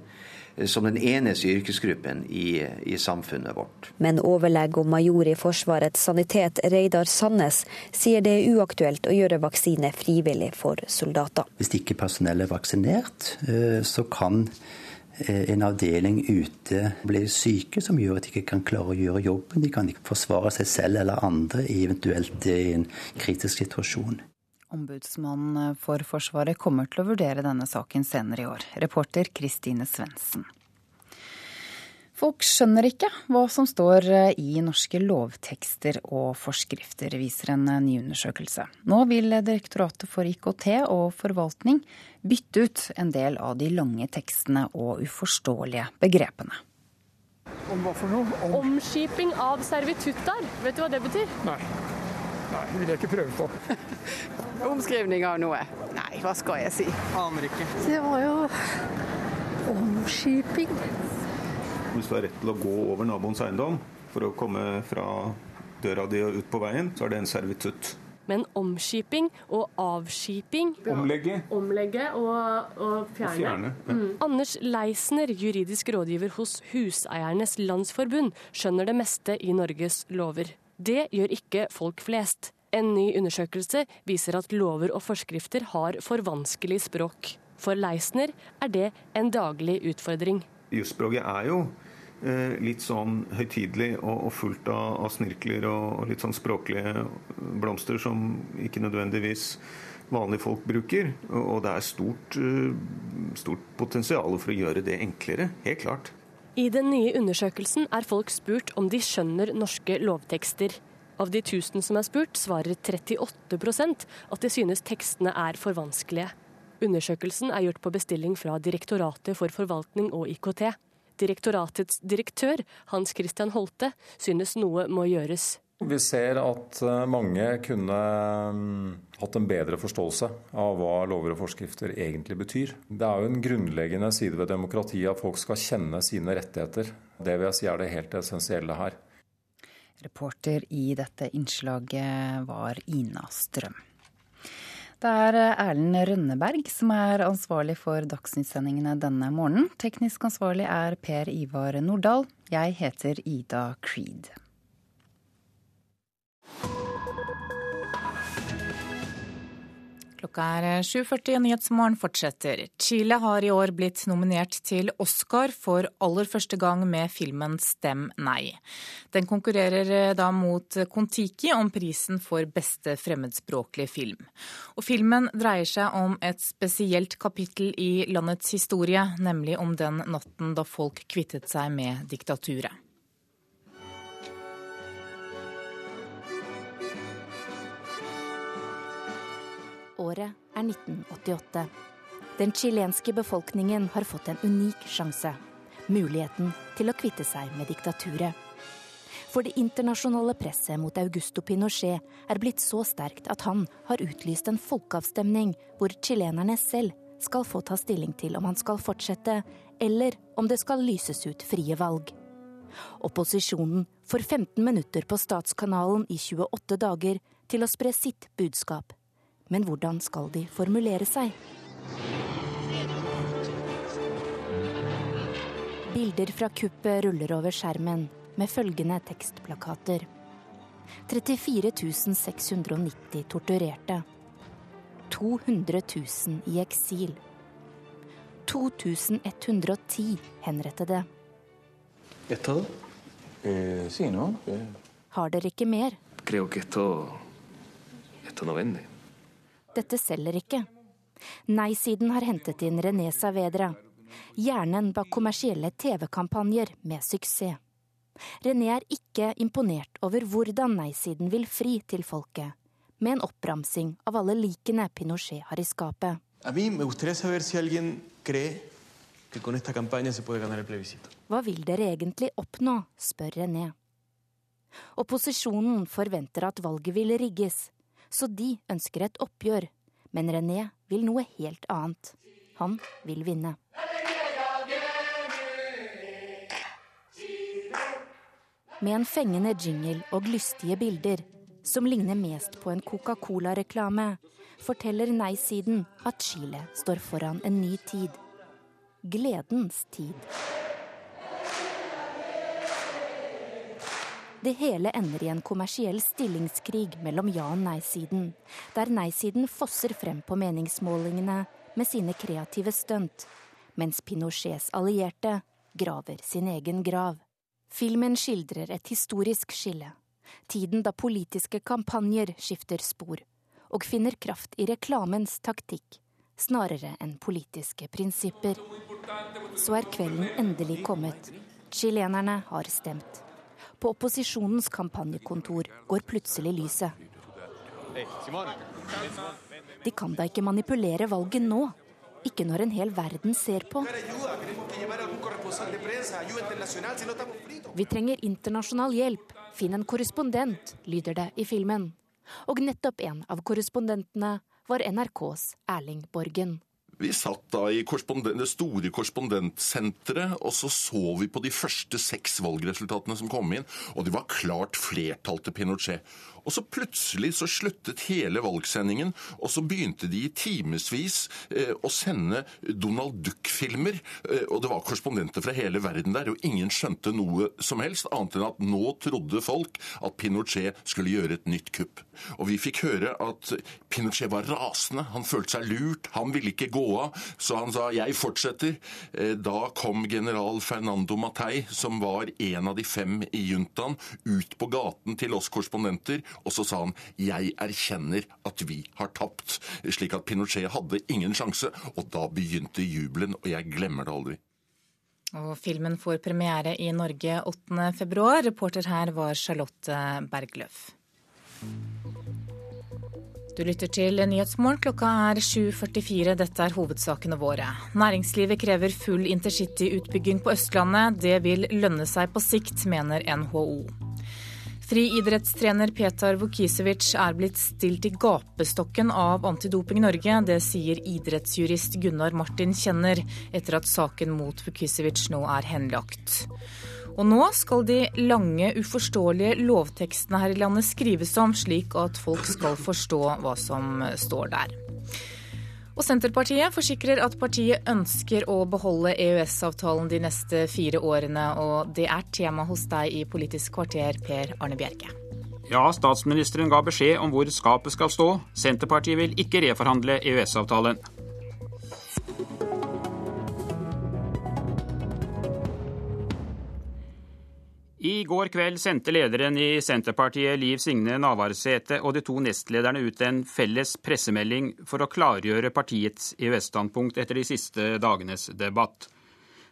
[SPEAKER 2] som den eneste yrkesgruppen i, i, samfunnet vårt.
[SPEAKER 3] Men overlege og major i Forsvarets sanitet, Reidar Sandnes, sier det er uaktuelt å gjøre vaksine frivillig for soldater.
[SPEAKER 50] Hvis ikke personellet er vaksinert, eh, så kan eh, en avdeling ute bli syke, som gjør at de ikke kan klare å gjøre jobben. De kan ikke forsvare seg selv eller andre eventuelt i en kritisk situasjon.
[SPEAKER 46] Ombudsmannen for Forsvaret kommer til å vurdere denne saken senere i år. Reporter Kristine Svendsen. Folk skjønner ikke hva som står i norske lovtekster og forskrifter, viser en ny undersøkelse. Nå vil Direktoratet for IKT og forvaltning bytte ut en del av de lange tekstene og uforståelige begrepene.
[SPEAKER 22] Om hva for noe? Om... Omskiping av servituttar. Vet du hva det betyr?
[SPEAKER 50] Nei. Nei, det vil jeg ikke prøve på. *laughs*
[SPEAKER 22] Omskrivning av noe. Nei, hva skal jeg si?
[SPEAKER 50] Aner ikke.
[SPEAKER 22] Det var jo omskiping.
[SPEAKER 24] Hvis du har rett til å gå over naboens eiendom for å komme fra døra di og ut på veien, så er det en servitutt.
[SPEAKER 22] Men omskiping og avskiping
[SPEAKER 24] Omlegge.
[SPEAKER 22] Omlegge og, og fjerne. Og fjerne ja. mm. Anders Leisner, juridisk rådgiver hos Huseiernes Landsforbund, skjønner det meste i Norges lover. Det gjør ikke folk flest. En ny undersøkelse viser at lover og forskrifter har for vanskelig språk. For Leisner er det en daglig utfordring.
[SPEAKER 51] Jusspråket er jo eh, litt sånn høytidelig og, fullt av, snirkler og, litt sånn språklige blomster som ikke nødvendigvis vanlige folk bruker. Og, det er stort, uh, stort potensial for å gjøre det enklere. Helt klart.
[SPEAKER 22] I den nye undersøkelsen er folk spurt om de skjønner norske lovtekster. Av de 1000 som er spurt, svarer 38% at de synes tekstene er for vanskelige. Undersøkelsen er gjort på bestilling fra Direktoratet for forvaltning og IKT. Direktoratets direktør, Hans Christian Holte, synes noe må gjøres.
[SPEAKER 52] Vi ser at eh, mange kunne mm, hatt en bedre forståelse av hva lover og forskrifter egentlig betyr. Det er jo en grunnleggende side ved demokratiet at folk skal kjenne sine rettigheter. Det vil jeg si er det helt essensielle her.
[SPEAKER 46] Reporter i dette innslaget var Ina Strøm. Det er Erlend Rønneberg som er ansvarlig for dagsnyttsendingene denne morgenen. Teknisk ansvarlig er Per Ivar Nordahl. Jeg heter Ida Creed.
[SPEAKER 1] Klokka er 7.40 og Nyhetsmorgen fortsetter. Chile har i år blitt nominert til Oscar for aller første gang med filmen Stem nei. Den konkurrerer eh, da mot Kon-Tiki om prisen for beste fremmedspråklige film. Og filmen dreier seg om et spesielt kapittel i landets historie, nemlig om den natten da folk kvittet seg med diktaturet.
[SPEAKER 53] Året er 1988. Den chilenske befolkningen har fått en unik sjanse. Muligheten til å kvitte seg med diktaturet. For det internasjonale presset mot Augusto Pinochet er blitt så sterkt at han har utlyst en folkeavstemning hvor chilenerne selv skal få ta stilling til om han skal fortsette, eller om det skal lyses ut frie valg. Opposisjonen får 15 minutter på Statskanalen i 28 dager til å spre sitt budskap men hvordan skal de formulere seg? Bilder fra kuppet ruller over skjermen med følgende tekstplakater. 34 690 torturerte. 200 000 i eksil. 2110 henrettede. Eh, Har dere ikke mer?
[SPEAKER 54] Creo que esto, esto no vende.
[SPEAKER 53] Dette selger ikke. Nei-siden har hentet inn René Saavedra, hjernen bak kommersielle TV-kampanjer med suksess. René er ikke imponert over hvordan nei-siden vil fri til folket, med en oppramsing av alle likene Pinochet har i skapet. Hva vil dere egentlig oppnå, spør René. Opposisjonen forventer at valget vil rigges, så de ønsker et oppgjør. Men René vil noe helt annet. Han vil vinne. Med en fengende jingle og lystige bilder, som ligner mest på en Coca-Cola-reklame, forteller nei-siden at Chile står foran en ny tid. Gledens tid. Det hele ender i en kommersiell stillingskrig mellom ja- og nei-siden, der nei-siden fosser frem på meningsmålingene med sine kreative stunt, mens Pinochets allierte graver sin egen grav. Filmen skildrer et historisk skille, tiden da politiske kampanjer skifter spor, og finner kraft i reklamens taktikk snarere enn politiske prinsipper. Så er kvelden endelig kommet. Chilenerne har stemt. På opposisjonens kampanjekontor går plutselig lyset. De kan da ikke manipulere valget nå? Ikke når en hel verden ser på. Vi trenger internasjonal hjelp. Finn en korrespondent, lyder det i filmen. Og nettopp en av korrespondentene var NRKs Erling Borgen.
[SPEAKER 49] Vi satt da i det store korrespondentsenteret, og så så vi på de første seks valgresultatene som kom inn, og det var klart flertall til Pinochet. Og så plutselig så sluttet hele valgsendingen, og så begynte de i timevis eh, å sende Donald Duck-filmer. Eh, og det var korrespondenter fra hele verden der, og ingen skjønte noe som helst, annet enn at nå trodde folk at Pinochet skulle gjøre et nytt kupp. Og vi fikk høre at Pinochet var rasende. Han følte seg lurt. Han ville ikke gå av, så han sa 'jeg fortsetter'. Eh, da kom general Fernando Matei, som var en av de fem i juntaen, ut på gaten til oss korrespondenter, og så sa han 'jeg erkjenner at vi har tapt'. Slik at Pinochet hadde ingen sjanse, og da begynte jubelen, og jeg glemmer det aldri.
[SPEAKER 1] Og filmen får premiere i Norge 8.2. Reporter her var Charlotte Bergløf. Du lytter til Nyhetsmorgen. Klokka er 7.44. Dette er hovedsakene våre. Næringslivet krever full intercityutbygging på Østlandet. Det vil lønne seg på sikt, mener NHO. Friidrettstrener Petar Vukisevic er blitt stilt i gapestokken av Antidoping Norge. Det sier idrettsjurist Gunnar Martin Kjenner, etter at saken mot Vukisevic nå er henlagt. Og nå skal de lange, uforståelige lovtekstene her i landet skrives om, slik at folk skal forstå hva som står der. Og Senterpartiet forsikrer at partiet ønsker å beholde EØS-avtalen de neste fire årene, og det er tema hos deg i Politisk kvarter, Per Arne Bjerke.
[SPEAKER 7] Ja, statsministeren ga beskjed om hvor skapet skal stå. Senterpartiet vil ikke reforhandle EØS-avtalen. I går kveld sendte lederen i Senterpartiet Liv Signe Navarsete og de to nestlederne ut en felles pressemelding for å klargjøre partiets EØS-standpunkt etter de siste dagenes debatt.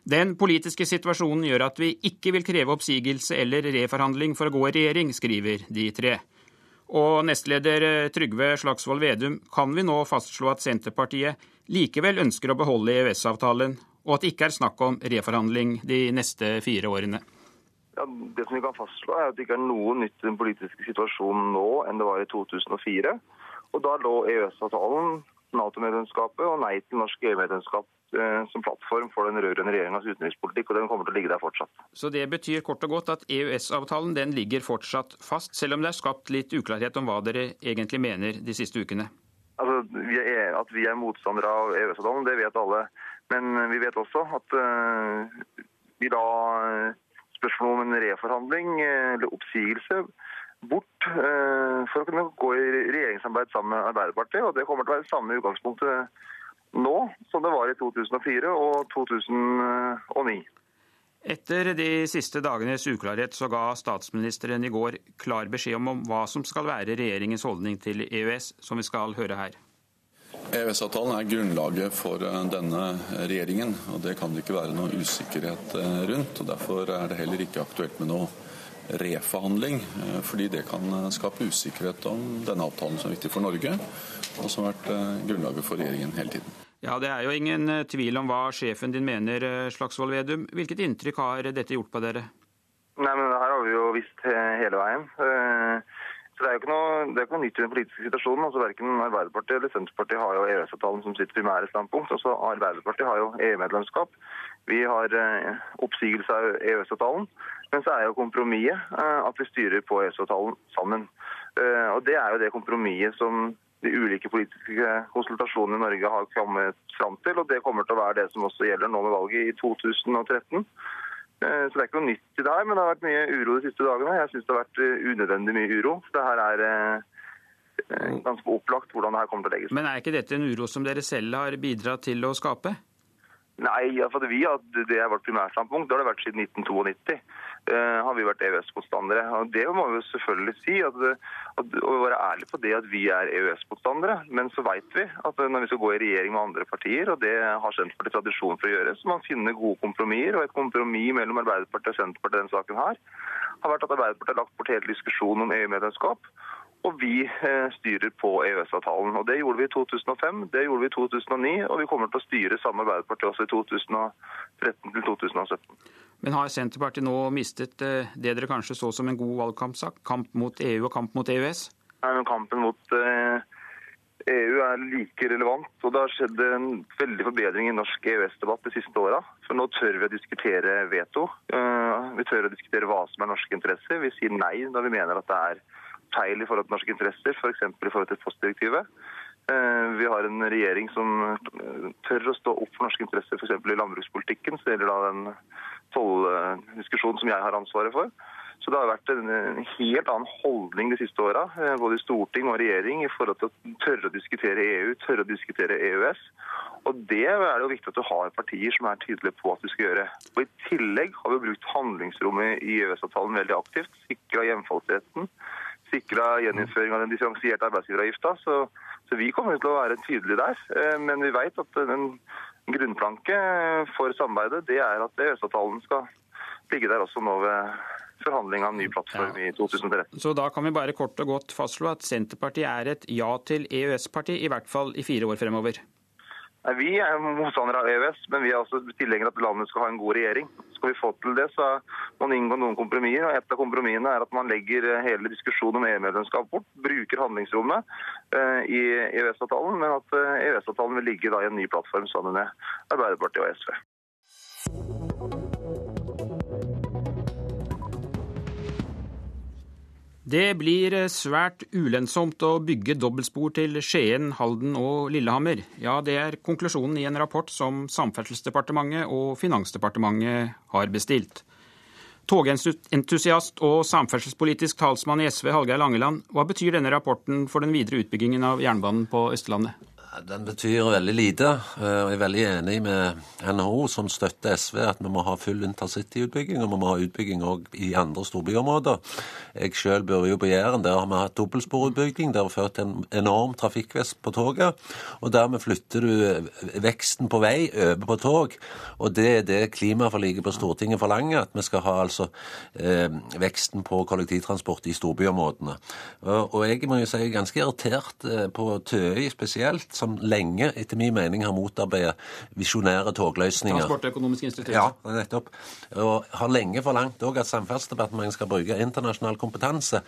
[SPEAKER 7] Den politiske situasjonen gjør at vi ikke vil kreve oppsigelse eller reforhandling for å gå i regjering, skriver de tre. Og nestleder Trygve Slagsvold Vedum, kan vi nå fastslå at Senterpartiet likevel ønsker å beholde EØS-avtalen, og at det ikke er snakk om reforhandling de neste fire årene?
[SPEAKER 6] Ja, det som vi kan fastslå er at det ikke er noe nytt i den politiske situasjonen nå enn det var i 2004. Og Da lå EØS-avtalen, Nato-medlemskapet og nei til norsk EU-medlemskap eh, som plattform for den rød-grønne regjeringas utenrikspolitikk, og den kommer til å ligge der fortsatt.
[SPEAKER 7] Så det betyr kort og godt at EØS-avtalen den ligger fortsatt fast, selv om det er skapt litt uklarhet om hva dere egentlig mener de siste ukene?
[SPEAKER 6] Altså, vi er, At vi er motstandere av EØS-avtalen, det vet alle. Men vi vet også at uh, vi da spørsmål om en reforhandling eh, eller oppsigelse bort eh, for å kunne gå i regjeringsarbeid sammen med Arbeiderpartiet. og Det kommer til å være samme utgangspunktet nå som det var i 2004 og 2009.
[SPEAKER 7] Etter de siste dagenes uklarhet så ga statsministeren i går klar beskjed om hva som skal være regjeringens holdning til EØS, som vi skal høre her.
[SPEAKER 8] EØS-avtalen er grunnlaget for eh, denne regjeringen, og det kan det ikke være noe usikkerhet eh, rundt. og Derfor er det heller ikke aktuelt med noe reforhandling, eh, fordi det kan skape usikkerhet om denne avtalen som er viktig for Norge, og som har vært grunnlaget for regjeringen hele tiden.
[SPEAKER 7] Ja, Det er jo ingen tvil om hva sjefen din mener, Slagsvold Vedum. Hvilket inntrykk har dette gjort på dere?
[SPEAKER 6] Nei, men Det Her har vi jo visst hele veien. Så Det er jo ikke noe, ikke noe nytt i den politiske situasjonen. altså Verken Arbeiderpartiet eller Senterpartiet har jo EØS-avtalen som sitt primære standpunkt. Også Arbeiderpartiet har jo EU-medlemskap. Vi har eh, oppsigelse av EØS-avtalen. Men så er jo kompromisset eh, at vi styrer på EØS-avtalen sammen. Eh, og Det er jo det kompromisset som de ulike politiske konsultasjonene i Norge har kommet fram til. Og det kommer til å være det som også gjelder nå med valget i 2013. Eh, så det er ikke noe nytt i det her, men det har vært mye uro de siste dagene. Jeg syns det har vært eh, unødvendig mye uro. Det her er eh, ganske opplagt hvordan det her kommer til å legges.
[SPEAKER 7] Men er ikke dette en uro som dere selv har bidratt til å skape?
[SPEAKER 6] Nei, for vi det er vårt primærstandpunkt. Det har det vært siden 1992. Uh, har vi vært EØS-motstandere. Det må vi selvfølgelig si. At, at, og være ærlige på det at vi er EØS-motstandere. Men så vet vi at når vi skal gå i regjering med andre partier, og det har Senterpartiet tradisjon for å gjøre, så man finne gode kompromisser. Og et kompromiss mellom Arbeiderpartiet og Senterpartiet i denne saken her har vært at Arbeiderpartiet har lagt bort hele diskusjonen om EU-medlemskap og vi eh, styrer på EØS-avtalen. Og Det gjorde vi i 2005, det gjorde vi i 2009, og vi kommer til å styre sammen med Arbeiderpartiet også i 2013 til 2017.
[SPEAKER 7] Men har Senterpartiet nå mistet eh, det dere kanskje så som en god valgkampsak? Kamp mot EU og kamp mot EØS?
[SPEAKER 6] Nei, men Kampen mot EU eh, e er like relevant, og det har skjedd en veldig forbedring i norsk EØS-debatt de siste åra. For nå tør vi å diskutere veto. Vi tør å diskutere hva som er norske interesser. Vi sier nei når vi mener at det er feil i forhold til norske interesser, f.eks. For i forhold til postdirektivet. Eh, vi har en regjering som eh, tør å stå opp for norske interesser f.eks. i landbrukspolitikken. Så gjelder da den tolldiskusjonen som jeg har ansvaret for. Så det har vært en helt annen holdning de siste åra, både i storting og regjering, i forhold til å tørre å diskutere EU, tørre å diskutere EØS. Og Det er det jo viktig at du har partier som er tydelige på at du skal gjøre. Og I tillegg har vi brukt handlingsrommet i EØS-avtalen veldig aktivt. Sikra hjemfallsretten, sikra gjeninnføring av den differensierte arbeidsgiveravgifta. Så, så, vi kommer til å være tydelige der. Eh, men vi vet at en grunnplanke for samarbeidet det er at EØS-avtalen skal ligge der også nå ved forhandling av ny plattform ja. i 2013.
[SPEAKER 7] Så da kan vi bare kort og godt fastslå at Senterpartiet er et ja til EØS-parti, i hvert fall i fire år fremover?
[SPEAKER 6] Nei, Vi er motstandere av EØS, men vi er også tilhengere at landet skal ha en god regjering. Skal vi få til det, så må man inngå noen kompromisser. og Et av kompromissene er at man legger eh, hele diskusjonen om EU-medlemskap bort. Bruker handlingsrommet uh, i EØS-avtalen, men at uh, eh, EØS-avtalen vil ligge da, i en ny plattform sammen med Arbeiderpartiet og SV.
[SPEAKER 7] Det blir svært ulønnsomt å bygge dobbeltspor til Skien, Halden og Lillehammer. Ja, det er konklusjonen i en rapport som Samferdselsdepartementet og Finansdepartementet har bestilt. Togentusiast og samferdselspolitisk talsmann i SV, Hallgeir Langeland, hva betyr denne rapporten for den videre utbyggingen av jernbanen på Østlandet?
[SPEAKER 55] Den betyr veldig lite. og Jeg er veldig enig med NHO, som støtter SV, at vi må ha full intercityutbygging, og vi må ha utbygging òg i andre storbyområder. Jeg sjøl bor jo på Jæren. Der har vi hatt dobbeltsporutbygging. Det har ført til en enorm trafikkvest på toget. Og dermed flytter du veksten på vei over på tog. Og det er det klimaforliket på Stortinget forlanger, at vi skal ha altså eh, veksten på kollektivtransport i storbyområdene. Og jeg må jo si ganske irritert eh, på Tøy spesielt. som som lenge, etter min mening, har motarbeidet visjonære togløsninger.
[SPEAKER 7] Transportøkonomisk institutt.
[SPEAKER 55] Ja, nettopp. Og har lenge forlangt òg at Samferdselsdepartementet skal bruke internasjonal kompetanse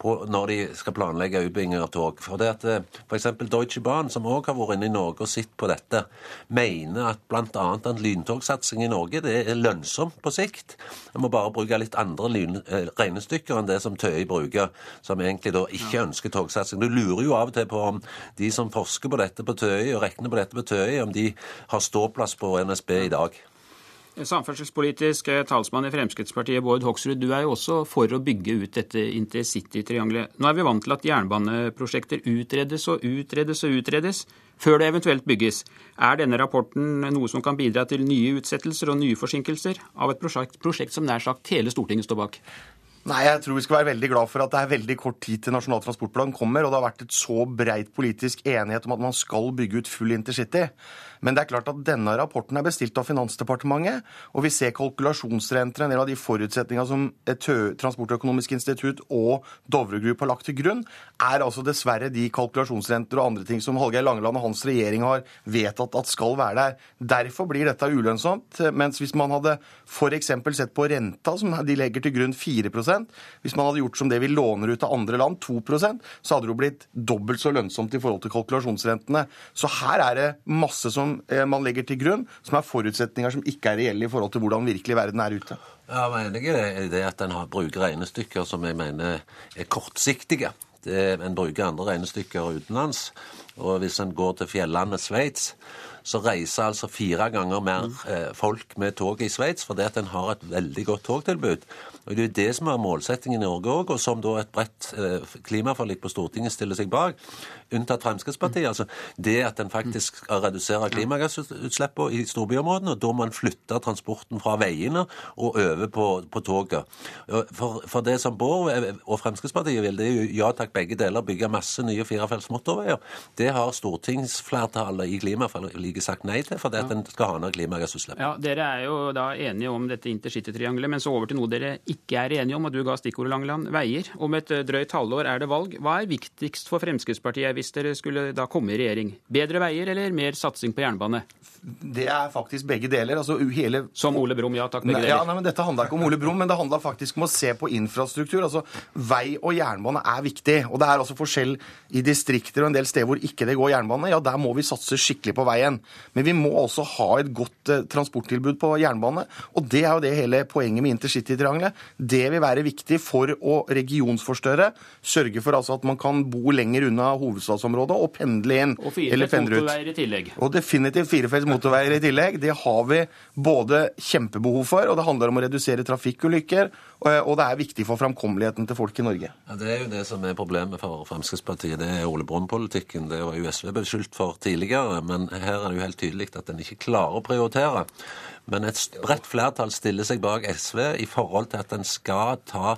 [SPEAKER 55] på når de skal planlegge utbygging av tog. For det at eh, f.eks. Deutsche Bahn, som òg har vært inne i Norge og sett på dette, mener at bl.a. en lyntogsatsing i Norge det er lønnsomt på sikt. En må bare bruke litt andre eh, regnestykker enn det som TØI bruker, som egentlig da ikke ønsker togsatsing. Du lurer jo av og til på om de som forsker på dette på Tøy og regne på dette på Tøy, om de har ståplass på NSB i dag.
[SPEAKER 7] Samferdselspolitisk talsmann i Fremskrittspartiet, Bård Hoksrud, du er jo også for å bygge ut dette intercitytriangelet. Nå er vi vant til at jernbaneprosjekter utredes og utredes og utredes før det eventuelt bygges. Er denne rapporten noe som kan bidra til nye utsettelser og nye forsinkelser av et prosjekt, prosjekt som nær sagt hele Stortinget står bak?
[SPEAKER 56] Nei, jeg tror vi skal være veldig glad for at det er veldig kort tid til Nasjonal transportplan kommer, og det har vært et så breit politisk enighet om at man skal bygge ut full intercity. Men det er klart at denne rapporten er bestilt av Finansdepartementet, og vi ser kalkulasjonsrenter, en del av de forutsetningene som Transportøkonomisk institutt og Dovre Group har lagt til grunn, er altså dessverre de kalkulasjonsrenter og andre ting som Hallgeir Langeland og hans regjering har vedtatt at skal være der. Derfor blir dette ulønnsomt. Mens hvis man hadde f.eks. sett på renta, som de legger til grunn 4% hvis man hadde gjort som det vi låner ut av andre land, 2% så hadde det jo blitt dobbelt så lønnsomt i forhold til kalkulasjonsrentene. Så her er det masse som eh, man legger til grunn, som er forutsetninger som ikke er reelle i forhold til hvordan virkelig verden er ute.
[SPEAKER 55] Ja, jeg er enig i det at en bruker regnestykker som jeg mener er kortsiktige. Det, en bruker andre regnestykker utenlands. Og hvis en går til fjellandet Sveits, så reiser altså fire ganger mer eh, folk med tog i Sveits fordi at en har et veldig godt togtilbud. Og Det er det som er målsettingen i Norge òg, og som da et bredt eh, klimaforlik på Stortinget stiller seg bak, unntatt Fremskrittspartiet. altså Det at en faktisk skal redusere klimagassutslippene i storbyområdene, og da må en flytte transporten fra veiene og over på, på toget. For, for, det som Bård og Fremskrittspartiet vil, det er jo ja takk begge deler, bygge masse nye firefelts motorveier. Det har stortingsflertallet i klimaforliket sagt nei til, fordi at en skal ha ned klimagassutslipp.
[SPEAKER 7] Ja, Dere er jo da enige om dette intercitytriangelet, men så over til noe dere ikke er enige om, og du ga stikkordet Langeland, veier. Om et drøyt halvår er det valg. Hva er viktigst for Fremskrittspartiet hvis dere skulle da komme i regjering? Bedre veier eller mer satsing på jernbane?
[SPEAKER 56] Det er faktisk begge deler. Altså hele...
[SPEAKER 7] Som Ole Brumm, ja takk. begge
[SPEAKER 56] nei,
[SPEAKER 7] deler.
[SPEAKER 56] Ja, nei, men Dette handla ikke om Ole Brumm, men det handla faktisk om å se på infrastruktur. Altså Vei og jernbane er viktig. Og det er altså forskjell i distrikter og en del steder hvor ikke det går jernbane. Ja, der må vi satse skikkelig på veien. Men vi må også ha et godt eh, transporttilbud på jernbane. Og det er jo det hele poenget med intercitytriangelet. Det vil være viktig for å regionsforstørre, sørge for altså at man kan bo lenger unna hovedstadsområdet og pendle inn.
[SPEAKER 7] Og firefelts motorveier i tillegg.
[SPEAKER 56] Og definitivt firefelts motorveier i tillegg. Det har vi både kjempebehov for, og det handler om å redusere trafikkulykker. Og det er viktig for framkommeligheten til folk i Norge.
[SPEAKER 55] Ja, det er jo det som er problemet for Fremskrittspartiet. Det er Ole Brumm-politikken. Det var jo SV beskyldt for tidligere. Men her er det jo helt tydelig at en ikke klarer å prioritere. Men et bredt flertall stiller seg bak SV i forhold til at en skal ta,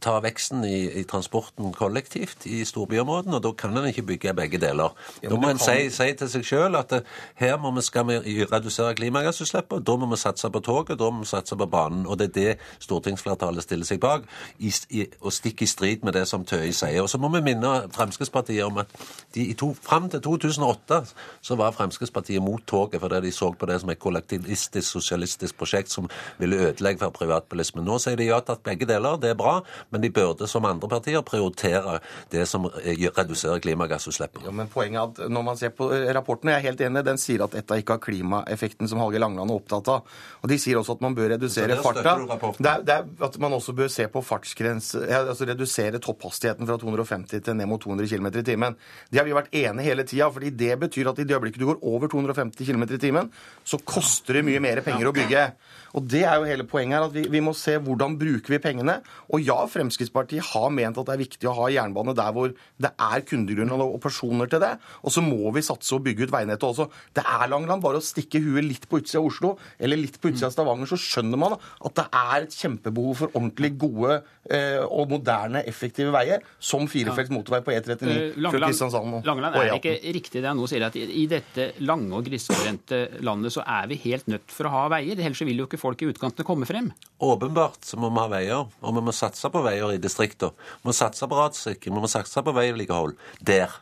[SPEAKER 55] ta veksten i, i, transporten kollektivt i storbyområdene, og da kan en ikke bygge begge deler. Da må en si, si, til seg sjøl at eh, her må vi, skal vi redusere klimagassutslippene, da må vi satse på toget, da må vi satse på banen. Og det er det stortingsflertallet stiller seg bak, i, i, og stikk i strid med det som Tøye sier. Og så må vi minne Fremskrittspartiet om at de, i to, fram til 2008 så var Fremskrittspartiet mot toget fordi de så på det som et kollektivistisk, sosialistisk prosjekt som ville ødelegge for privatbilismen. Nå sier de ja til at begge deler, det er bra, men de burde som andre partier prioritere det som reduserer klimagassutslippene.
[SPEAKER 56] Ja, men poenget er at når man ser på rapporten, jeg er helt enig, den sier at dette ikke har klimaeffekten som Hallgeir Langeland er opptatt av. Og de sier også at man bør redusere farta. Det er, det er, at man også bør se på fartsgrense, altså redusere topphastigheten fra 250 til ned mot 200 km i timen. Det har vi vært enige hele tida, fordi det betyr at i det øyeblikket du går over 250 km i timen, så koster det mye mer penger å bygge. Og det er jo hele poenget her, at vi, vi, må se hvordan bruker vi pengene. Og ja, Fremskrittspartiet har ment at det er viktig å ha jernbane der hvor det er kundegrunnlag og personer til det. Og så må vi satse og bygge ut veinettet også. Det er Langeland bare å stikke huet litt på utsida av Oslo eller litt på utsida av Stavanger, så skjønner man at det er et kjempebehov for ordentlig gode eh, og moderne, effektive veier, som firefelts motorvei på E39 uh, fra Kristiansand
[SPEAKER 7] og Langeland, er det ikke riktig det han nå sier, at i, i dette lange og grisgrendte landet så er vi helt nødt for å ha veier? Ellers vil jo ikke folk i utkantene komme frem?
[SPEAKER 55] Åpenbart så må vi ha veier, og vi må satse på veier i distriktene. Vi må satse på rassikring, vi må satse på veivedlikehold der.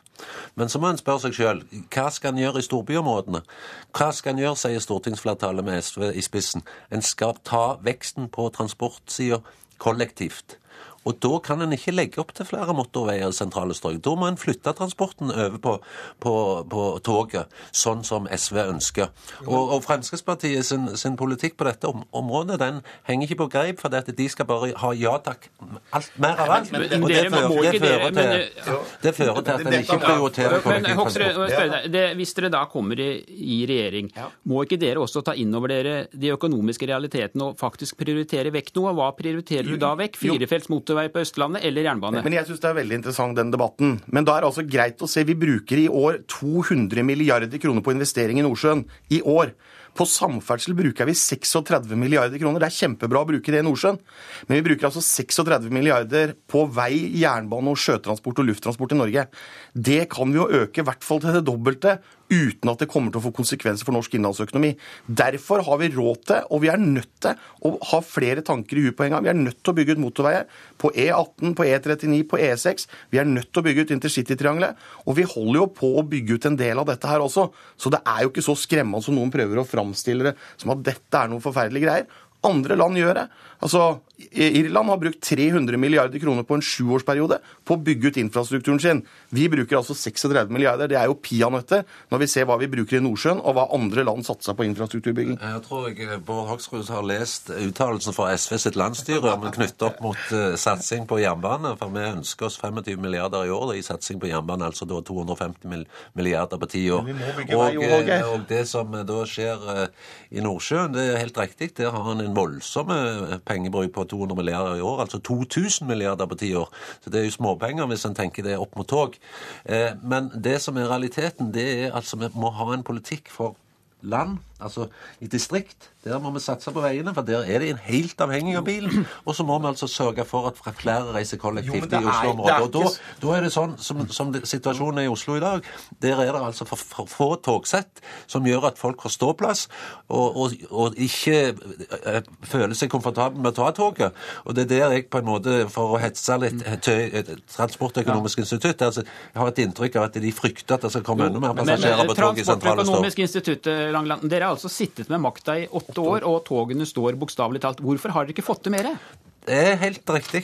[SPEAKER 55] Men så må en spørre seg sjøl hva skal en gjøre i storbyområdene? Hva skal en gjøre, sier stortingsflertallet med SV i spissen. En skal ta veksten på transportsida kollektivt. Og da kan en ikke legge opp til flere motorveier i sentrale strøk. Da må en flytte transporten over på, på, på toget, sånn som SV ønsker. Og, og Fremskrittspartiet sin, sin, politikk på dette området den henger ikke på greip, for at de skal bare ha ja takk. Alt, mer av alt. Og det fører, det fører til, det fører til at en ikke prioriterer
[SPEAKER 7] kollektivtransport. Hvis dere da kommer i, i regjering, må ikke dere også ta inn over dere de økonomiske realitetene og faktisk prioritere vekk noe? Hva prioriterer du da vekk? Firefelts motorvei? Motorvei på Østlandet eller jernbane.
[SPEAKER 56] Men jeg syns det er veldig interessant, den debatten. Men da er det altså greit å se. Vi bruker i år 200 milliarder kroner på investering i Nordsjøen. I år. På samferdsel bruker vi 36 milliarder kroner. Det er kjempebra å bruke det i Nordsjøen. Men vi bruker altså 36 milliarder på vei, jernbane og sjøtransport og lufttransport i Norge. Det kan vi jo øke i hvert fall til det dobbelte uten at det kommer til å få konsekvenser for norsk innlandsøkonomi. Derfor har vi råd til, og vi er nødt til, å ha flere tanker i huet på en gang. Vi er nødt til å bygge ut motorveier på E18, på E39, på E6. Vi er nødt til å bygge ut intercitytriangelet. Og vi holder jo på å bygge ut en del av dette her også. Så det er jo ikke så skremmende som noen prøver å framstille det som at dette er noen forferdelige greier. Andre land gjør det. Altså, Irland har brukt 300 milliarder kroner på en sjuårsperiode på å bygge ut infrastrukturen sin. Vi bruker altså 36 milliarder. Det er jo peanøtter når vi ser hva vi bruker i Nordsjøen, og hva andre land satser på infrastrukturbygging.
[SPEAKER 55] Jeg tror jeg Bård Hoksrud har lest uttalelsen fra SV sitt landsstyre om knyttet opp mot uh, satsing på jernbane. For vi ønsker oss 25 milliarder i år i satsing på jernbane, altså da 250 milliarder på ti år. Og, uh, og, det som da skjer i Nordsjøen, det er helt riktig. Der har han en voldsom pengebruk på 200 milliarder i år, altså 2000 milliarder på ti år. Så det er jo småpenger hvis en tenker det opp mot tog. Eh, men det som er realiteten, det er altså vi må ha en politikk for land, altså i distrikt der må vi satse på veiene, for der er de helt avhengig av bilen. Og så må vi altså sørge for at flere reiser kollektivt jo, i Oslo-området. Og da, da, er det sånn som, som situasjonen er i Oslo i dag. Der er det altså for, for få togsett som gjør at folk har ståplass og, og, og ikke uh, føler seg komfortable med å ta toget. Og det er der jeg på en måte, for å hetse litt til Transportøkonomisk ja. institutt altså, Jeg har et inntrykk av at de frykter at det skal komme enda mer passasjerer på toget i sentrale
[SPEAKER 7] strøk. Transportøkonomisk institutt, dere har altså sittet med makta i åtte år, og togene står bokstavelig talt. Hvorfor har dere ikke fått til mer?
[SPEAKER 55] Det er helt riktig.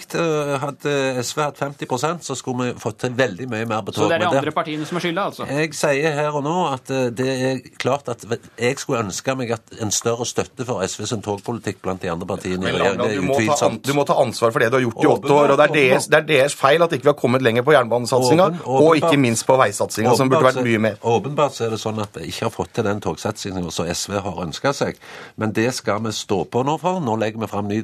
[SPEAKER 55] Hadde SV hatt 50% så skulle vi fått til veldig mye mer på tog.
[SPEAKER 7] Så det er de andre partiene som er skylda, altså?
[SPEAKER 55] Jeg sier her og nå at eh, det er klart at jeg skulle ønske meg at en større støtte for SV sin togpolitikk blant de andre partiene i regjeringen.
[SPEAKER 56] Ta, du må ta ansvar for det du har gjort i åtte år. og Det er deres, det er deres feil at ikke vi har kommet lenger på jernbanesatsinga, og ikke minst på veisatsinga, som burde vært mye mer.
[SPEAKER 55] Åpenbart så er det sånn at vi ikke har fått til den togsatsinga som SV har ønska seg. Men det skal vi stå på nå for. Nå legger vi fram ny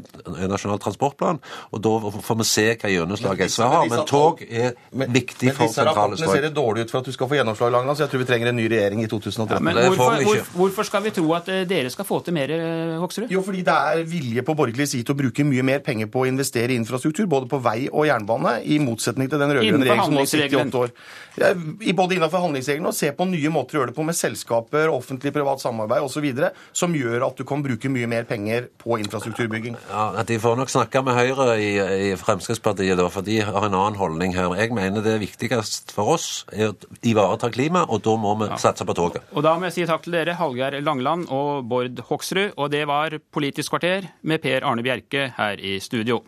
[SPEAKER 55] nasjonal transportplan, og da får vi se hva gjennomslag SV har. Men tog er viktig for sentrale strøk.
[SPEAKER 56] Men ser det dårlig ut for at du skal få gjennomslag, Langland, så jeg tror vi trenger en ny regjering i 2013.
[SPEAKER 7] Ja, men hvorfor, hvor, hvorfor, skal vi tro at eh, dere skal få til mer, eh, Hoksrud?
[SPEAKER 56] Jo, fordi det er vilje på borgerlig side til å bruke mye mer penger på å investere i infrastruktur, både på vei og jernbane, i motsetning til den rød-grønne regjeringen som nå sitter i åtte år. Ja, både innenfor handlingsregelen og se på nye måter å gjøre det på med selskaper, offentlig-privat samarbeid osv., som gjør at du kan bruke mye mer penger på infrastrukturbygging.
[SPEAKER 55] Ja, De får nok snakke med Høyre i, i Fremskrittspartiet, da, for de har en annen holdning her. Jeg mener det viktigst for oss er å ivareta klima, og da må vi ja. satse på toget.
[SPEAKER 7] Og Da må jeg si takk til dere, Hallgeir Langeland og Bård Hoksrud. Og det var Politisk kvarter med Per Arne Bjerke her i studio.